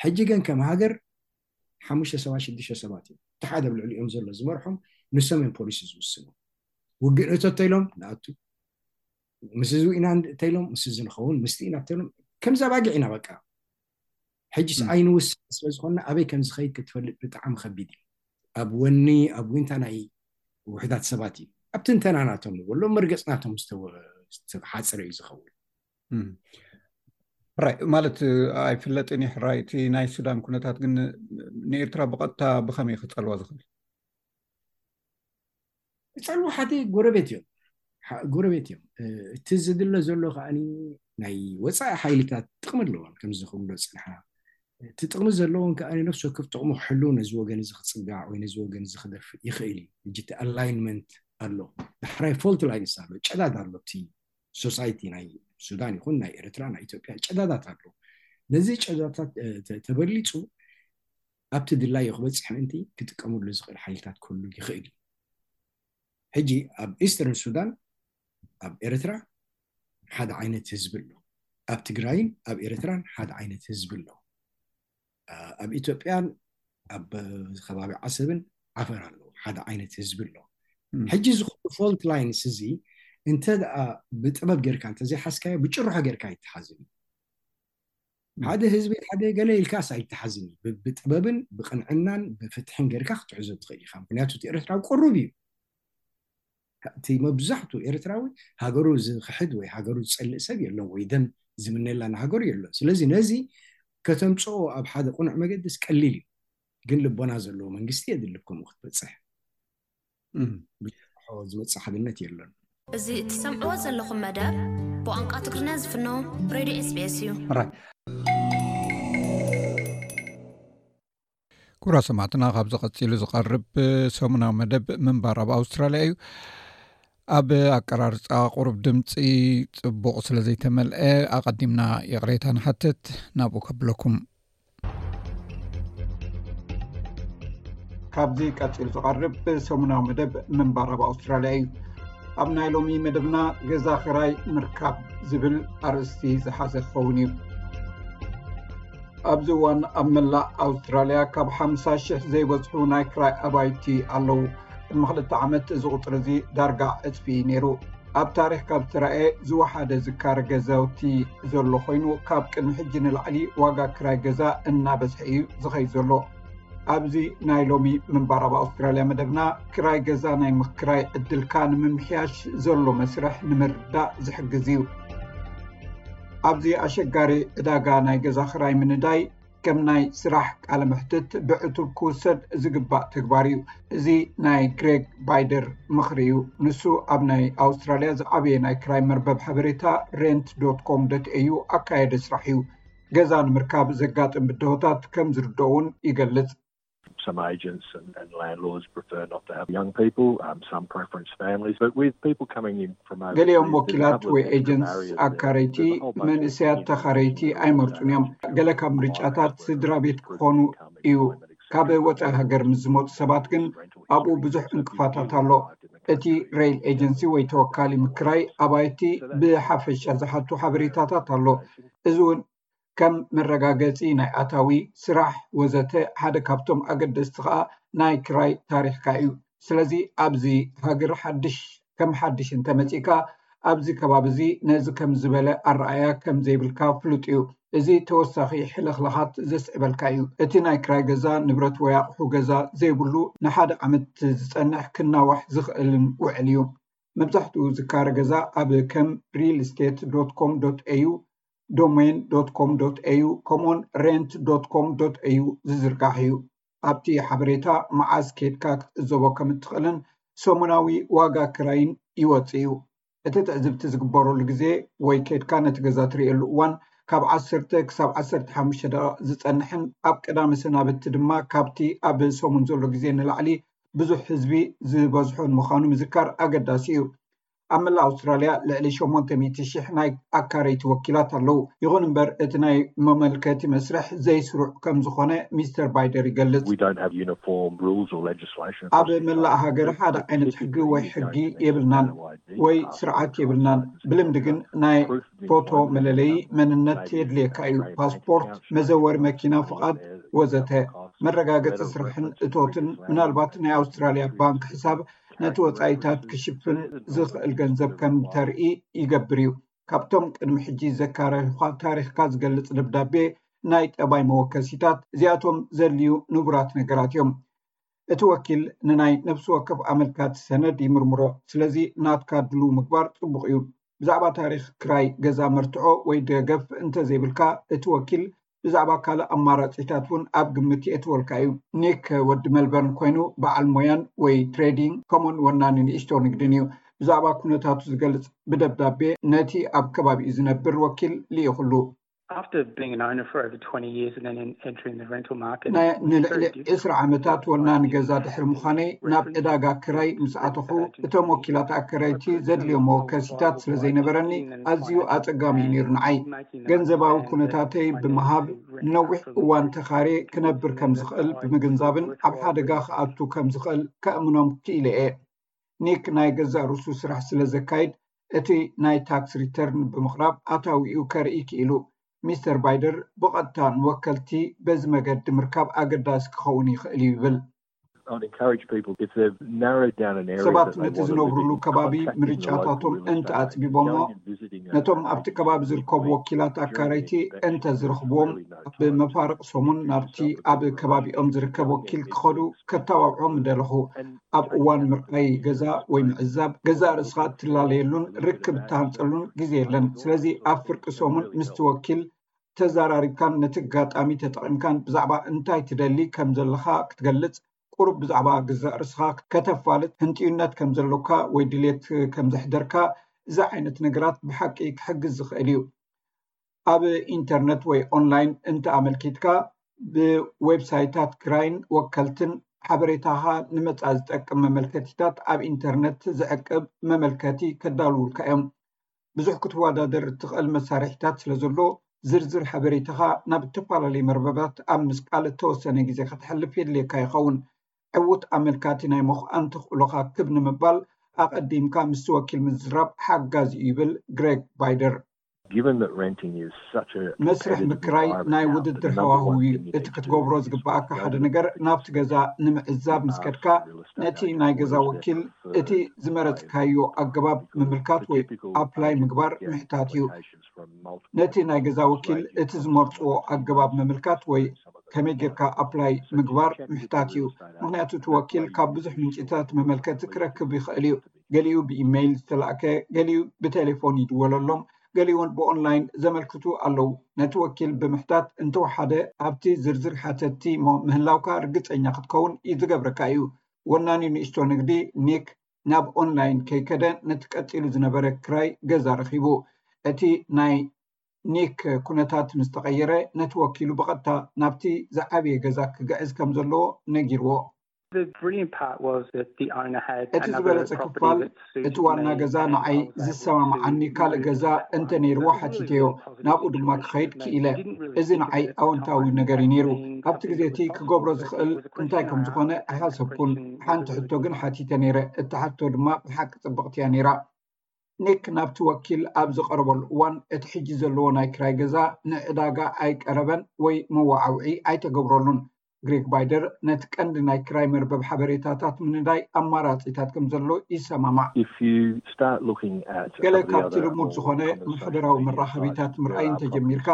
D: ሕጂ ገን ከም ሃገር ሓሙሽተ ሰባት ሽዱሽተ ሰባት እዮም እቲ ሓደ ኣብ ልዕሊኦም ዘሎ ዝመርሖም ንሶም እዮም ፖሊሲ ዝውስኑ ውግእ ንእቶ እተኢሎም ንኣቱ ምስ እዚ ኢና እተኢሎም ምስ እዚ ንኸውን ምስቲ ኢና እተኢሎም ከምዚ ኣባጊዕ ኢና በቃ ሕጂስ ኣይንውስን ስለ ዝኾና ኣበይ ከም ዝኸይድ ክትፈልጥ ብጣዕሚ ከቢድ እዩ ኣብ ወኒ ኣብ ዊንታ ናይ ውሕዳት ሰባት እዩ ኣብ ትንተና ናቶም ንበሎ መርገፅ ናቶም ዝተሓፅረ እዩ ዝኸውን
A: ሕራይ ማለት ኣይፍለጥን እዩ ሕራይ እቲ ናይ ሱዳን ኩነታት ግን ንኤርትራ ብቐጥታ ብኸመይ ክፀልዋ ዝኽእል
D: ፀልዋ ሓቲ ጎረቤት እዮም ጎረቤት እዮም እቲ ዝድለ ዘሎ ከዓ ናይ ወፃኢ ሓይልታት ጥቕሚ ኣለዎን ከምዚ ክብሎ ፅንሓ እቲ ጥቕሚ ዘለዎን ከዓ ነፍሲ ወከፍ ጥቕሙ ክሕሉ ነዚ ወገን እዚ ክፅጋዕ ወይ ነዚ ወገን እዚ ክደፍ ይኽእል እዩ ሕጂ እቲ ኣላይንመንት ኣሎ ዳሕራይ ፎልት ላይንስ ኣሎ ጨዳድ ኣሎ እቲ ሶሳይቲ ናይ ሱዳን ይኹን ናይ ኤርትራ ናይ ኢትዮጵያ ጨዳታት ኣሎ ነዚ ጨዳታት ተበሊፁ ኣብቲ ድላዩ ክበፅሕ ምእንቲ ክጥቀመሉ ዝኽእል ሓይልታት ክህሉ ይኽእል እዩ ሕጂ ኣብ ኢስተርን ሱዳን ኣብ ኤርትራ ሓደ ዓይነት ህዝቢ ኣሎ ኣብ ትግራይን ኣብ ኤርትራን ሓደ ዓይነት ህዝቢ ኣሎ ኣብ ኢትዮጵያን ኣብ ከባቢ ዓሰብን ዓፈር ኣለዉ ሓደ ዓይነት ህዝቢ ኣሎ ሕጂ ዝኾኑ ፎልት ላይንስ እዚ እንተ ደኣ ብጥበብ ጌርካ እንተዘይሓዝካዮ ብጭርሖ ጌርካ ይተሓዝን እዩ ሓደ ህዝቢ ሓደ ገለ ኢልካስ ኣይተሓዝን እዩ ብጥበብን ብቅንዕናን ብፍትሕን ጌርካ ክትሕዞ ትኽእል ኢኻ ምክንያቱ እቲ ኤርትራዊ ቅሩብ እዩ እቲ መብዛሕቱ ኤርትራዊ ሃገሩ ዝኽሕድ ወይ ሃገሩ ዝጸልእ ሰብ የሎን ወይ ደም ዝምነየላ ንሃገሩ የሎን ስለዚ ነዚ ከተምጽኦ ኣብ ሓደ ቁኑዕ መገዲስ ቀሊል እዩ ግን ልቦና ዘለዎ መንግስቲ የድሊ ኣብ ከምኡ ክትበጽሕ ብዝርብሖ ዝመጽእ ሓድነት የሎን።
E: እዚ እትሰምዕዎ ዘለኹም መደብ ብቋንቋ ትግርኛ ዝፍኖ ሬድዮ ኤስቢኤስ እዩ።
A: ኩብራ ሰማዕትና ካብዚ ቀፂሉ ዝቐርብ ሰሙናዊ መደብ ምንባር ኣብ ኣውስትራልያ እዩ ኣብ ኣቀራርፃ ቁሩብ ድምፂ ፅቡቕ ስለ ዘይተመልአ ኣቐዲምና ይቕሬታ ንሓትት ናብኡ ከብለኩም ካብዚ ቀፂሉ ዝቐርብ ሰሙናዊ መደብ ምንባር ኣብ ኣውስትራልያ እዩ ኣብ ናይ ሎሚ መደብና ገዛ ክራይ ምርካብ ዝብል ኣርእስቲ ዝሓዘ ክኸውን እዩ ኣብዚ እዋን ኣብ መላእ ኣውስትራልያ ካብ ሓምሳ ሽሕ ዘይበዝሑ ናይ ክራይ ኣባይቲ ኣለው ቅድሚ ክልተ ዓመት እዚ ቁፅሪ እዚ ዳርጋ ዕፅፊ እዩ ነይሩ ኣብ ታሪክ ካብ ዝተረየ ዝወሓደ ዝካረ ገዛውቲ ዘሎ ኮይኑ ካብ ቅድሚ ሕጂ ንላዕሊ ዋጋ ክራይ ገዛ እናበዝሐ እዩ ዝኸይ ዘሎ ኣብዚ ናይ ሎሚ ምንባር ኣብ ኣውስትራልያ መደብና ክራይ ገዛ ናይ ምክራይ ዕድልካ ንምምሕያሽ ዘሎ መስርሕ ንምርዳእ ዝሕግዝ እዩ ኣብዚ ኣሸጋሪ ዕዳጋ ናይ ገዛ ክራይ ምንዳይ ከም ናይ ስራሕ ቃል ምሕትት ብዕቱብ ክውሰድ ዝግባእ ተግባር እዩ እዚ ናይ ግሬግ ባይደር ምኽሪ እዩ ንሱ ኣብ ናይ ኣውስትራልያ ዝዓበየ ናይ ክራይ መርበብ ሓበሬታ ሬንት ዶኮም ደትኤዩ ኣካየደ ስራሕ እዩ ገዛ ንምርካብ ዘጋጥም ብድሆታት ከም ዝርደኡውን ይገልፅ ገሊኦም ወኪላት ወይ ኤጀንስ ኣካረይቲ መንእሰያት ተኻረይቲ ኣይመርፁን እዮም። ገለ ካብ ምርጫታት ስድራ ቤት ክኾኑ እዩ። ካብ ወፃኢ ሃገር ምስ ዝመፁ ሰባት ግን ኣብኡ ብዙሕ ዕንቅፋታት ኣሎ። እቲ ሬይል ኤጀንሲ ወይ ተወካሊ ምክራይ ኣባይቲ ብሓፈሻ ዝሓቱ ሓበሬታታት ኣሎ። እዚ እውን ከም መረጋገፂ ናይ ኣታዊ፣ ስራሕ ወዘተ ሓደ ካብቶም ኣገደስቲ ከዓ ናይ ክራይ ታሪኽካ እዩ። ስለዚ ኣብዚ ሃግር ሓድሽ ከም ሓድሽ እንተመፂእካ ኣብዚ ከባቢ እዚ ነዚ ከም ዝበለ ኣረኣእያ ከም ዘይብልካ ፍሉጥ እዩ። እዚ ተወሳኺ ሕልኽላኻት ዘስዕበልካ እዩ። እቲ ናይ ክራይ ገዛ ንብረት ወይ ኣቕሑ ገዛ ዘይብሉ ንሓደ ዓመት ዝፀንሕ ክናዋሕ ዝኽእልን ውዕል እዩ። መብዛሕትኡ ዝካረ ገዛ ኣብ ከም Realestate ዶት ኮም ዶት ኤዩ ዶሜን ዶትኮም ዶት ኤዩ ከምኡውን ሬንት ዶትኮም ዶት ኤዩ ዝዝርጋሕ እዩ ኣብቲ ሓበሬታ መዓዝ ኬድካ ክትዕዘቦ ከም እትኽእልን ሰሙናዊ ዋጋ ክራይን ይወፅ እዩ እቲ ትዕዝብቲ ዝግበረሉ ግዜ ወይ ኬድካ ነቲ ገዛ ትርእየሉ እዋን ካብ ዓሰርተ ክሳብ ዓሰርተ ሓሙሽተ ደቂ ዝፀንሕን ኣብ ቀዳሚ ሰናብቲ ድማ ካብቲ ኣብ ሰሙን ዘሎ ግዜ ንላዕሊ ብዙሕ ህዝቢ ዝበዝሖን ምዃኑ ምዝካር ኣገዳሲ እዩ ኣብ መላእ ኣውስትራልያ ልዕሊ ሸሞንተ ሚእቲ ሽሕ ናይ ኣካረይቲ ወኪላት ኣለው። ይኹን እምበር እቲ ናይ መመልከቲ መስርሕ ዘይስሩዕ ከም ዝኾነ ሚስተር ባይደር ይገልጽ። ኣብ መላእ ሃገር ሓደ ዓይነት ሕጊ ወይ ሕጊ የብልናን ወይ ስርዓት የብልናን። ብልምዲ ግን ናይ ፎቶ መለለዪ መንነት የድልየካ እዩ፣ ፓስፖርት፣ መዘወሪ መኪና ፍቓድ ወዘተ። መረጋገጺ ስራሕን እቶትን፣ ምናልባት ናይ ኣውስትራልያ ባንክ ሕሳብ ነቲ ወፃኢታት ክሽፍን ዝኽእል ገንዘብ ከም ተርኢ ይገብር እዩ። ካብቶም ቅድሚ ሕጂ ዘካረዩኻ ታሪኽካ ዝገልፅ ደብዳቤ ናይ ጠባይ መወከሲታት እዚኣቶም ዘድልዩ ንቡራት ነገራት እዮም። እቲ ወኪል ንናይ ነብሲ ወከፍ ኣመልካቲ ሰነድ ይምርምሮ፣ ስለዚ ናትካ ድሉው ምግባር ፅቡቕ እዩ። ብዛዕባ ታሪኽ ክራይ ገዛ መርትዖ ወይ ደገፍ እንተዘይብልካ፣ እቲ ወኪል ብዛዕባ ካልእ ኣማራጺታት እውን ኣብ ግምት የእትወልካ እዩ። ኒክ ወዲ መልበርን ኮይኑ በዓል ሞያን ወይ ትሬዲንግ ከምኡውን ወናኒ ንእሽቶ ንግድን እዩ። ብዛዕባ ኩነታቱ ዝገልጽ ብደብዳቤ ነቲ ኣብ ከባቢኡ ዝነብር ወኪል ልኢኹሉ። ንልዕሊ ዕስራ ዓመታት ወናኒ ገዛ ድሕሪ ምዃነይ ናብ ዕዳጋ ክራይ ምስ ኣተኹ እቶም ወኪላት ኣከራይቲ ዘድልዮ መወከሲታት ስለ ዘይነበረኒ ኣዝዩ ኣፀጋሚ እዩ ነይሩ ንዓይ። ገንዘባዊ ኩነታተይ ብምሃብ ንነዊሕ እዋን ተኻርየ ክነብር ከም ዝኽእል ብምግንዛብን ኣብ ሓደጋ ክኣቱ ከም ዝኽእል ከእምኖም ክኢለ እየ። ኒክ ናይ ገዛእ ርእሱ ስራሕ ስለ ዘካይድ እቲ ናይ ታክስ ሪተርን ብምቕራብ ኣታዊኡ ከርኢ ክኢሉ። ሚስተር ባይደር ብቐጥታ ንወከልቲ በዚ መገዲ ምርካብ ኣገዳሲ ክኸውን ይኽእል እዩ ይብል። ሰባት ነቲ ዝነብሩሉ ከባቢ ምርጫታቶም እንተ ኣጽቢቦሞ፣ ነቶም ኣብቲ ከባቢ ዝርከቡ ወኪላት ኣካረይቲ እንተ ዝረኽብዎም፣ ኣብ መፋርቕ ሰሙን ናብቲ ኣብ ከባቢኦም ዝርከብ ወኪል ክኸዱ ከተባብዖም ምደለኹ። ኣብ እዋን ምርኣይ ገዛ ወይ ምዕዛብ ገዛእ ርእስኻ እትላለየሉን ርክብ እትሃንፀሉን ግዜ የለን። ስለዚ ኣብ ፍርቂ ሰሙን ምስቲ ወኪል ተዘራሪብካን ነቲ ኣጋጣሚ ተጠቒምካን ብዛዕባ እንታይ ትደሊ ከም ዘለኻ ክትገልፅ ቁሩብ ብዛዕባ ገዛእ ርእስኻ ከተፋልጥ ህንጥዩነት ከም ዘሎካ ወይ ድሌት ከም ዘሕደርካ እዚ ዓይነት ነገራት ብሓቂ ክሕግዝ ዝኽእል እዩ። ኣብ ኢንተርነት ወይ ኦንላይን እንተኣመልኪትካ ብዌብሳይታት ክራይን ወከልትን ሓበሬታኻ ንመፃኢ ዝጠቅም መመልከቲታት ኣብ ኢንተርነት ዝዕቅብ መመልከቲ ከዳልውልካ እዮም ብዙሕ ክትወዳደር እትኽእል መሳርሒታት ስለ ዘሎ ዝርዝር ሓበሬታኻ ናብ እተፈላለዩ መርበባት ኣብ ምስቃል እተወሰነ ግዜ ከተሕልፍ የድልየካ ይኸውን ዕዉት ኣመልካቲ ናይ ምዃን ተኽእሎኻ ክብ ንምባል ኣቐዲምካ ምስ ወኪል ምዝራብ ሓጋዚ እዩ ይብል ግሬግ ባይደር መስርሕ ምክራይ ናይ ውድድር ሃዋህው እዩ እቲ ክትገብሮ ዝግባኣካ ሓደ ነገር ናብቲ ገዛ ንምዕዛብ ምስ ከድካ ነቲ ናይ ገዛ ወኪል እቲ ዝመረፅካዮ ኣገባብ ምምልካት ወይ ኣፕላይ ምግባር ምሕታት እዩ ነቲ ናይ ገዛ ወኪል እቲ ዝመርፅዎ ኣገባብ ምምልካት ወይ ከመይ ጌርካ ኣፕላይ ምግባር ምሕታት እዩ ምክንያቱ እቲ ወኪል ካብ ብዙሕ ምንጭታት መመልከቲ ክረክብ ይኽእል እዩ። ገሊኡ ብኢመይል ዝተላእከ ገሊኡ ብቴሌፎን ይድወለሎም ገሊኡውን ብኦንላይን ዘመልክቱ ኣለው ነቲ ወኪል ብምሕታት እንተወሓደ ኣብቲ ዝርዝር ሓተቲ ምህላውካ ርግፀኛ ክትከውን ዝገብረካ እዩ ወናኒ ንእሽቶ ንግዲ ኒክ ናብ ኦንላይን ከይከደ ነቲ ቀፂሉ ዝነበረ ክራይ ገዛ ረኪቡ እቲ ናይ ኒክ ኩነታት ምስ ተቀየረ ነቲ ወኪሉ ብቀጥታ ናብቲ ዝዓብየ ገዛ ክግዕዝ ከም ዘለዎ ነጊርዎ እቲ ዝበለጸ ክፋል እቲ ዋና ገዛ ንዓይ ዝሰማምዓኒ ካልእ ገዛ እንተ ነይርዎ ሓቲተዮ ናብኡ ድማ ክኸይድ ክኢለ እዚ ንዓይ ኣወንታዊ ነገር እዩ ነይሩ ኣብቲ ግዜ እቲ ክገብሮ ዝኽእል እንታይ ከም ዝኾነ ኣይሓሰብኩን ሓንቲ ሕቶ ግን ሓቲተ ነይረ እትሓቶ ድማ ብሓቂ ጽብቕቲ እያ ነይራ ኒክ ናብቲ ወኪል ኣብ ዝቐረበሉ እዋን እቲ ሕጂ ዘለዎ ናይ ክራይ ገዛ ንዕዳጋ ኣይቀረበን ወይ መዋዓውዒ ኣይተገብረሉን ግሬግ ባይደር ነቲ ቀንዲ ናይ ክራይ መርበብ ሓበሬታታት ምንዳይ ኣማራጺታት ከም ዘሎ ይሰማማዕ። ገለ ካብቲ ልሙድ ዝኾነ ማሕበራዊ መራኸቢታት ምርኣይ እንተ ጀሚርካ፣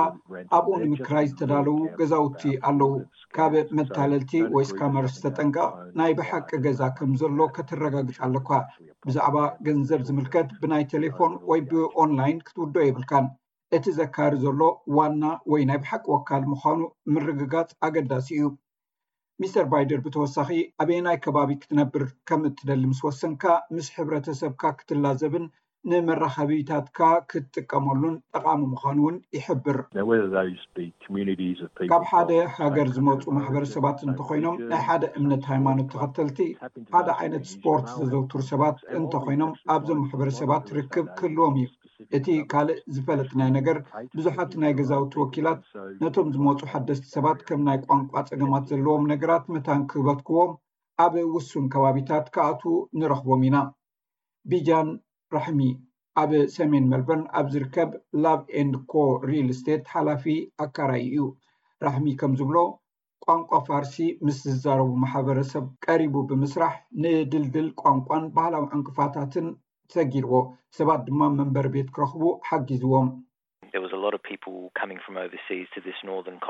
A: ኣብኡ ንምክራይ ዝተዳለዉ ገዛውቲ ኣለዉ። ካብ መታለልቲ ወይ ስካመርስ ተጠንቀቕ፣ ናይ ብሓቂ ገዛ ከም ዘሎ ከተረጋግጽ ኣለኳ። ብዛዕባ ገንዘብ ዝምልከት ብናይ ቴሌፎን ወይ ብኦንላይን ክትውድኦ የብልካን። እቲ ዘካሪ ዘሎ ዋና ወይ ናይ ብሓቂ ወካል ምዃኑ ምርግጋጽ ኣገዳሲ እዩ። ሚስተር ባይደር ብተወሳኺ ኣበየናይ ከባቢ ክትነብር ከም እትደሊ ምስ ወሰንካ ምስ ሕብረተሰብካ ክትላዘብን ንመራኸቢታትካ ክትጥቀመሉን ጠቓሚ ምዃኑ እውን ይሕብር። ካብ ሓደ ሃገር ዝመጹ ማሕበረሰባት እንተኾይኖም፣ ናይ ሓደ እምነት ሃይማኖት ተኸተልቲ፣ ሓደ ዓይነት ስፖርት ዘዘውትሩ ሰባት እንተኾይኖም ኣብዞም ማሕበረሰባት ርክብ ክህልዎም እዩ። እቲ ካልእ ዝፈለጥናዮ ነገር፣ ብዙሓት ናይ ገዛውቲ ወኪላት ነቶም ዝመጹ ሓደስቲ ሰባት ከም ናይ ቋንቋ ጸገማት ዘለዎም ነገራት መታን ክበትክዎም ኣብ ውሱን ከባቢታት ክኣትዉ ንረኽቦም ኢና። ቢጃን ራሕሚ፣ ኣብ ሰሜን መልበርን ኣብ ዝርከብ ላቭ ኤንድ ኮ ሪል ስቴት ሓላፊ ኣካራዪ እዩ። ራሕሚ ከም ዝብሎ፣ ቋንቋ ፋርሲ ምስ ዝዛረቡ ማሕበረሰብ ቀሪቡ ብምስራሕ ንድልድል ቋንቋን ባህላዊ ዕንቅፋታትን ሰጊርዎ፣ ሰባት ድማ መንበሪ ቤት ክረኽቡ ሓጊዝዎም።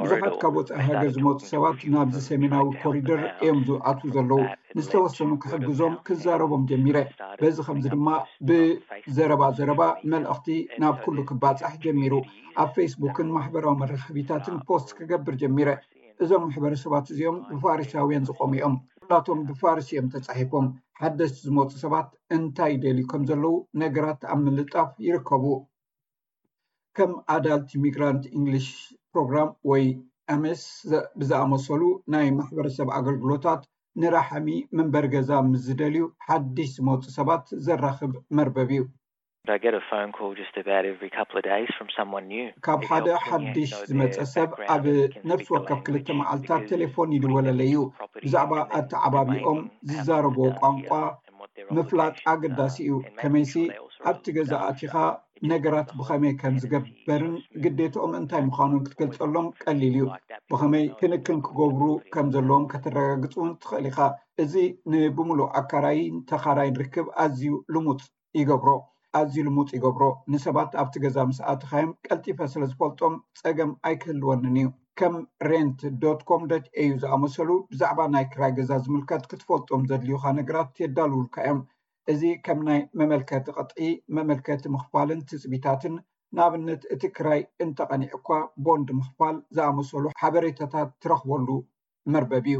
F: ብዙሓት ካብ ወጻኢ ሃገር ዝመጹ ሰባት ናብዚ ሰሜናዊ ኮሪደር እዮም ዝኣትዉ ዘለዉ። ንዝተወሰኑ ክሕግዞም ክዛረቦም ጀሚረ፣ በዚ ኸምዚ ድማ ብዘረባ ዘረባ መልእኽቲ ናብ ኵሉ ክባጻሕ ጀሚሩ። ኣብ ፌስቡክን ማሕበራዊ መራኸቢታትን ፖስት ክገብር ጀሚረ እዞም ማሕበረሰባት እዚኦም ብፋርሳውያን ዝቆሙ እዮም ኩላቶም ብፋርስ እዮም ተፃሒፎም ሓደስቲ ዝመፁ ሰባት እንታይ ይደልዩ ከም ዘለው ነገራት ኣብ ምልጣፍ ይርከቡ ከም ኣዳልት ሚግራንት እንግሊሽ ፕሮግራም ወይ ኣሜስ ብዝኣመሰሉ ናይ ማሕበረሰብ ኣገልግሎታት ንራሓሚ መንበሪ ገዛ ምስ ዝደልዩ ሓድሽ ዝመፁ ሰባት ዘራኽብ መርበብ እዩ I get a phone call just about every couple of days from someone new. ካብ ሓደ ሓድሽ ዝመጸ ሰብ ኣብ ነፍሲ ወከፍ ክልተ መዓልታት ቴሌፎን ይድወለለይ እዩ። ብዛዕባ ኣተዓባብይኦም፣ ዝዛረብዎ ቋንቋ፣ ምፍላጥ ኣገዳሲ እዩ። ከመይሲ ኣብቲ ገዛ ኣቲኻ ነገራት ብኸመይ ከም ዝገበርን ግዴትኦም እንታይ ምዃኑን ክትገልጸሎም ቀሊል እዩ። ብኸመይ ክንክን ክገብሩ ከም ዘለዎም ከተረጋግጽ እውን ትኽእል ኢኻ። እዚ ንብምሉእ ኣካራይን ተኻራይን ርክብ ኣዝዩ ልሙጽ እዩ። ይገብሮ ኣዝዩ ልሙፅ ይገብሮ ንሰባት ኣብቲ ገዛ ምስ ኣተኻዮም ቀልጢፈ ስለ ዝፈልጦም ፀገም ኣይክህልወንን እዩ ከም ሬንት ዶት ኮም ዶት ኤዩ ዝኣመሰሉ ብዛዕባ ናይ ክራይ ገዛ ዝምልከት ክትፈልጦም ዘድልዩካ ነገራት የዳልውልካ እዮም እዚ ከም ናይ መመልከቲ ቅጥዒ መመልከቲ ምኽፋልን ትፅቢታትን ንኣብነት እቲ ክራይ እንተቐኒዑ እኳ ቦንድ ምኽፋል ዝኣመሰሉ ሓበሬታታት ትረኽበሉ መርበብ እዩ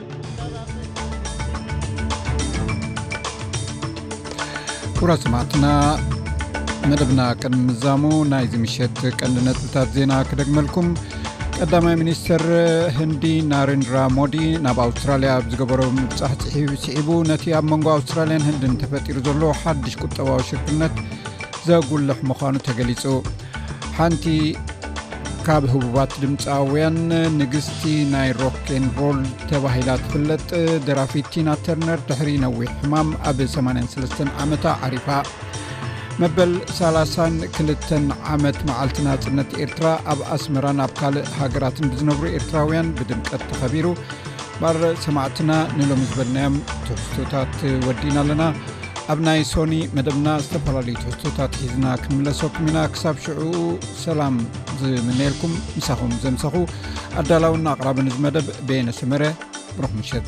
A: ክቡራት ሰማዕትና መደብና ቅድሚ ምዛሙ ናይዚ ምሸት ቀንዲ ነጥብታት ዜና ክደግመልኩም ቀዳማይ ሚኒስትር ህንዲ ናሬንድራ ሞዲ ናብ ኣውስትራልያ ኣብ ዝገበሮ ምብፃሕ ስዒቡ ነቲ ኣብ መንጎ ኣውስትራልያን ህንድን ተፈጢሩ ዘሎ ሓድሽ ቁጠባዊ ሽርክነት ዘጉልሕ ምዃኑ ተገሊፁ ሓንቲ ካብ ህቡባት ድምፃውያን ንግስቲ ናይ ሮክን ሮል ተባሂላ ትፍለጥ ደራፊ ቲና ተርነር ድሕሪ ነዊሕ ሕማም ኣብ 83 ዓመታ ዓሪፋ መበል 32 ዓመት መዓልቲ ናፅነት ኤርትራ ኣብ ኣስመራን ኣብ ካልእ ሃገራትን ብዝነብሩ ኤርትራውያን ብድምቀት ተኸቢሩ ባር ሰማዕትና ንሎሚ ዝበልናዮም ትሕዝቶታት ወዲና ኣለና ኣብ ናይ ሶኒ መደብና ዝተፈላለዩ ትሕቶታት ሒዝና ክንምለሰኩም ኢና ክሳብ ሽዑ ሰላም ዝምነየልኩም ምሳኹም ዘምሰኹ ኣዳላውና ኣቕራቢ ንዝ መደብ ቤነ ሰመረ ብሩኽ ምሸት